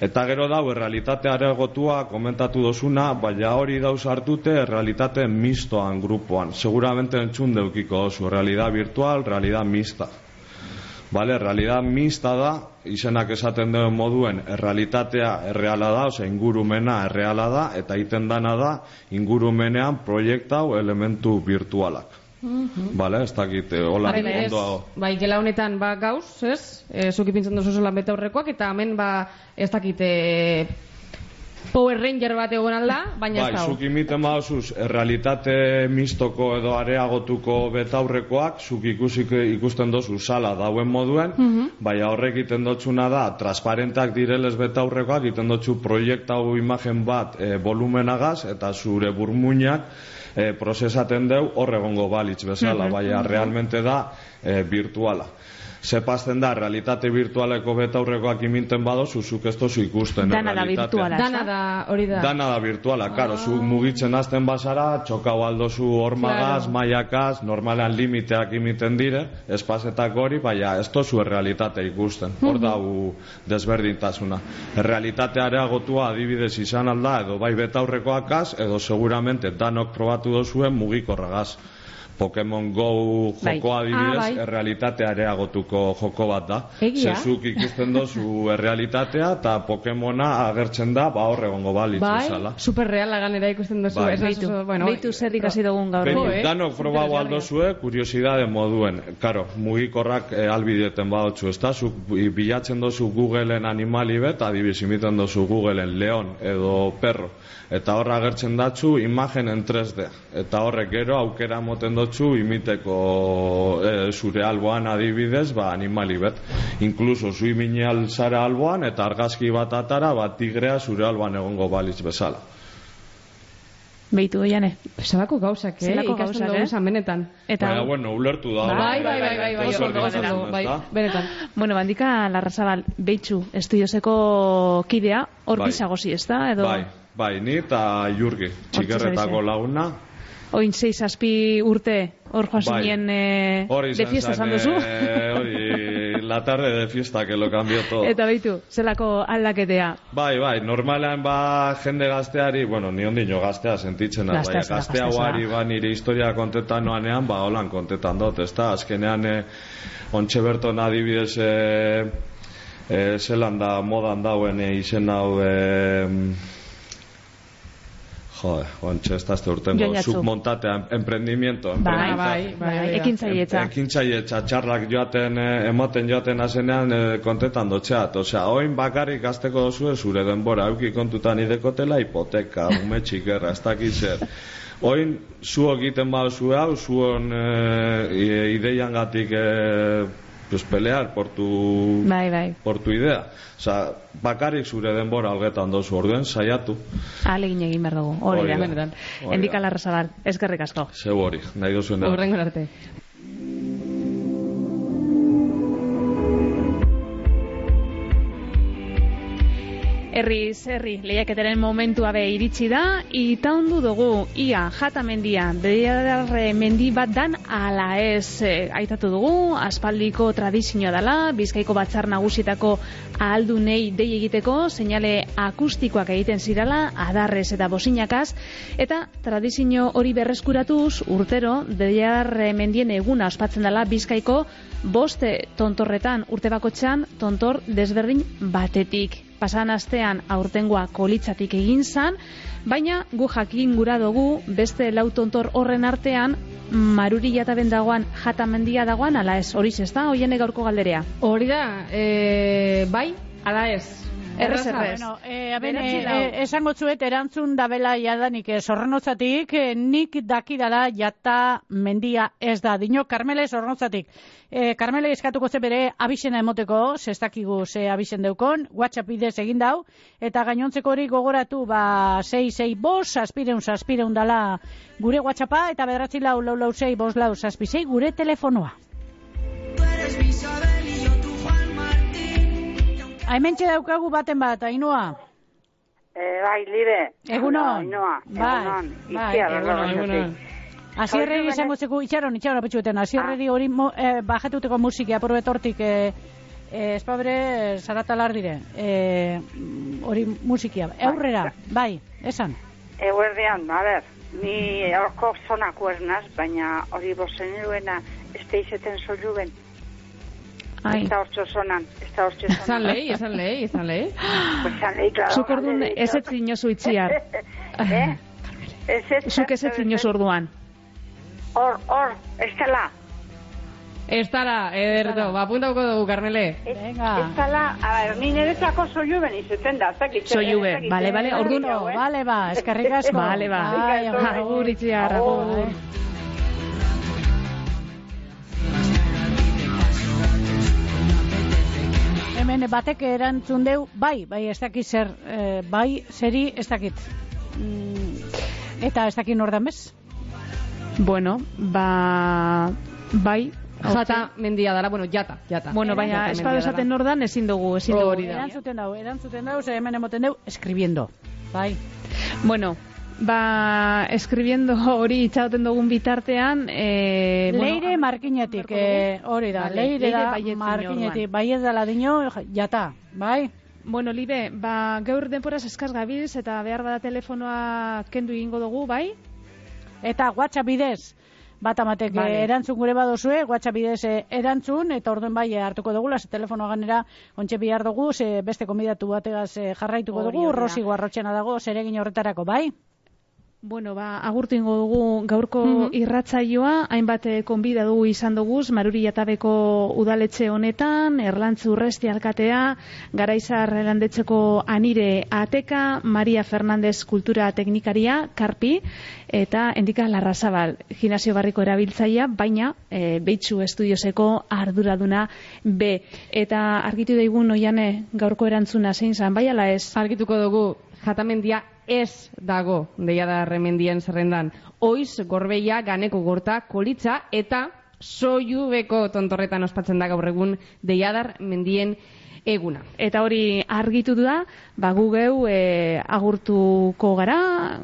Eta gero dau, realitate areagotua komentatu dozuna, baina hori dauz hartute realitate mistoan grupoan. Seguramente entzun deukiko dozu, realidad virtual, realidad mista. Vale, realidad mixta da, izenak esaten duen moduen, errealitatea erreala da, ose, ingurumena erreala da, eta iten dana da, ingurumenean proiektau elementu virtualak. Vale, ez dakit, eh, hola, ondo bai, gela honetan ba gauz, ez? E, zuk ipintzen duzu zolan beta horrekoak, eta hemen ba, ez dakit, e, Power Ranger bat egon alda, baina Bai, ez dago. zuk imiten badozuz, errealitate mistoko edo areagotuko betaurrekoak, zuk ikusik, ikusten dozu sala dauen moduen, Mhm. baina horrek iten dotzuna da, transparentak direlez betaurrekoak, iten dotzu proiektau imagen bat e, volumenagaz, eta zure burmuinak e, prozesaten deu horregongo balitz bezala, Mhm. baina realmente da e, virtuala. Zepazten da, realitate virtualeko betaurrekoak iminten badozu, zuk ez dozu ikusten. Dana da virtuala. Dana da, hori da. Dana da virtuala, karo, zu mugitzen hasten bazara, txokau aldozu hormagaz, Claro. maiakaz, normalan limiteak imiten dire, espazetak hori, baina ez tozu errealitate ikusten, hor dau desberdintasuna. Errealitate areagotua adibidez izan alda, edo bai betaurrekoakaz, edo seguramente danok probatu dozuen mugikorragaz. Pokemon Go Bai. joko adibidez, Ah, bai. errealitate areagotuko joko bat da. Egia? Zezuk ikusten dozu errealitatea eta Pokemona agertzen da, ba hor egongo balitz Bai, bezala. superreala ganera ikusten duzu. Bai. Beitu, bueno, beitu zer ikasi dugun gaur. Jo, eh? danok probau aldozue, kuriosidade moduen. Karo, mugikorrak e, albideten badotzu, ez da? Zuk bi- bilatzen dozu Googleen animali bet, adibidez imiten dozu Googleen leon edo perro. Eta horra agertzen datzu imagen en 3D. Eta horrek gero aukera moten dotzu imiteko e, zure alboan adibidez, ba, animali bet. Inkluso zu imineal zara alboan eta argazki bat atara, ba, tigrea zure alboan egongo balitz bezala. Beitu, oiane. Zelako gauzak, eh? Zelako gauzak, eh? izan benetan. Eta, Baina, bueno, ulertu da. Bai, bai, bai, bai, bai, Oso ondo, bai, benetan. bueno, bandika Larrazabal, beitzu, estudioseko kidea, hor Bai. bizagozi, ez da? Edo, Bai, bai, ni eta Jurgi, txikerretako laguna. Oin zeiz azpi urte, hor joan Bai. zinen Hori de fiesta esan duzu. eh, hori, la tarde de fiesta que lo cambió todo. Eta beitu, zelako aldaketea. Bai, bai, normalean ba jende gazteari, bueno, ni ondino gaztea sentitzen bai, gaztea guari ba nire historia kontetan noanean, ba holan kontetan dut, ezta? Azkenean eh, ontxe berton adibidez eh, eh, zelan da modan dauen eh, izen hau eh, Joder, ontsa ez urtengo, Joñatzu. submontatea, emprendimiento, Bai, bai, bai, ekintzailetza. Ekintzailetza txarrak joaten, eh, ematen joaten azenean eh, kontetan dotxeat. Osea, oin bakarrik gazteko dozu zure denbora, auki kontutan idekotela hipoteka, umetxik erra, ez dakit zer. Oin, zu egiten bau zu hau, zuon eh, ideian gatik eh, pues, pelear por tu, Bai, bai. por tu idea. Osea, bakarrik zure denbora algetan dozu orduen, saiatu. Alegin egin behar dugu, hori da. benetan. Endika larrazabal, eskerrik asko. Zeu hori, nahi duzuen da. Urrengo arte. Herriz, herri, lehiaketaren momentua be iritsi da, itaundu dugu, ia, jatamendia, bediarre mendi bat dan ala ez, e, aitatu dugu, aspaldiko tradizioa dela, bizkaiko batzar nagusitako ahaldunei dei egiteko, seinale akustikoak egiten zirala, adarrez eta bosinakaz, eta tradizio hori berreskuratuz, urtero, bediarre mendien eguna ospatzen dela, bizkaiko boste tontorretan urte bakotxan tontor desberdin batetik. Pasan astean aurtengoa kolitzatik egin zan, baina gu jakin gura dugu beste lau tontor horren artean maruri jataben dagoan jatamendia dagoan, ala ez, hori ez da, hoien gaurko galderea. Hori da, e, bai, ala ez. Errez, errez. Bueno, eh, aben, lau. eh, esango zuet erantzun dabela jadanik eh, sorrenotzatik, eh, nik dakidala jata mendia ez da. Dino, Karmele sorrenotzatik. Eh, Karmele eskatuko ze bere abisena emoteko, zestakigu ze abisen deukon, WhatsApp bidez egin dau, eta gainontzeko hori gogoratu, ba, 6-6 bos, aspireun, aspireun dala gure WhatsAppa, eta bederatzi lau, lau, lau, 6, bos, lau, zazpisei, gure telefonoa. Hementxe daukagu baten bat, Ainhoa. Eh, bai, libe. Egunon. Ainhoa, Bai, bai, egunon, egunon. Asierreri Hori, izango zeku, itxaron, itxaron apetxueten, asierreri hori mo, eh, bajetuteko musiki aprobetortik eh, eh, espabre zaratalar dire. Eh, hori musikia. Eurrera, bai, esan. Eguerdean, a ber, ni orko zonako ez naz, baina hori bozen duena ez da izeten soiluben. Ai. Ez da hortzo zonan, ez da hortzo zonan. Esan lehi, esan lehi, esan lehi. Pues esan lehi, claro. Zuk orduan ez ez zinozu itziar. Eh? Ez ez, Zuk ez ez zinozu orduan. Hor, hor, ez dela. Ez dara, ederto, ba, apuntauko dugu, Carmele. Venga. Ez dela, a ber, ni niretzako soiluben izeten da, ez dakit. Soilube, ez dakit, bale, bale, eh, orduan- eh? Bale, ba, eskerrik asko. Bale, ba. Bai, bai. Agur itziar, agur. Hemen batek erantzun deu, bai, bai, ez dakit zer, eh, bai, zeri, ez dakit. Mm, eta ez dakit nordan bez? Bueno, ba, bai, Jata mendia dara, bueno, jata, jata. Bueno, baina mendia esaten nordan ezin dugu, ezin dugu. Hori da. Erantzuten dau, erantzuten dau, ze hemen emoten deu, escribiendo. Bai. Bueno, ba, escribiendo hori itxauten dugun bitartean, eh, Leire markinetik, eh, hori da, Vale, leire Leire da markinetik, bai ez dela dino, jata, bai? Bueno, Libe, ba, gaur denporaz eskaz gabilz eta behar bada telefonoa kendu egingo dugu, bai? Eta WhatsApp bidez, bat amatek Vale. eh, erantzun gure badozue, WhatsApp bidez erantzun, eta orduen bai hartuko dugu, ze telefonoa ganera ontxe bihar dugu, ze beste konbidatu bategaz jarraituko dugu, da. Rosi Guarrotxena dago, zeregin horretarako, bai? Bueno, ba, agurtu ingo dugu gaurko Mhm. irratzaioa, hainbat eh, konbida dugu izan duguz, Maruri Jatabeko udaletxe honetan, Erlantzu Urresti alkatea, Garaizar landetxeko Anire Ateka, Maria Fernandez kultura teknikaria, Karpi, eta Endika Larrazabal, gimnasio barriko erabiltzaia, baina e, Beitzu Estudioseko arduraduna B. Eta argitu daigun oiane gaurko erantzuna zein zan, bai ala ez? Argituko dugu, jatamendia ez dago deia da remendien zerrendan. Oiz, gorbeia, ganeko gorta, kolitza eta soiubeko tontorretan ospatzen da gaur egun deiadar mendien eguna. Eta hori argitu da, ba gu geu e, agurtuko gara,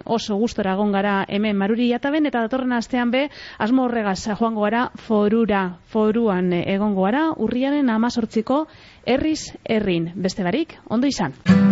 oso gustora egon gara hemen maruri jataben, eta datorren astean be, asmo horregaz joango gara forura, foruan egongo gara, urriaren amazortziko herriz herrin. Beste barik, ondo izan.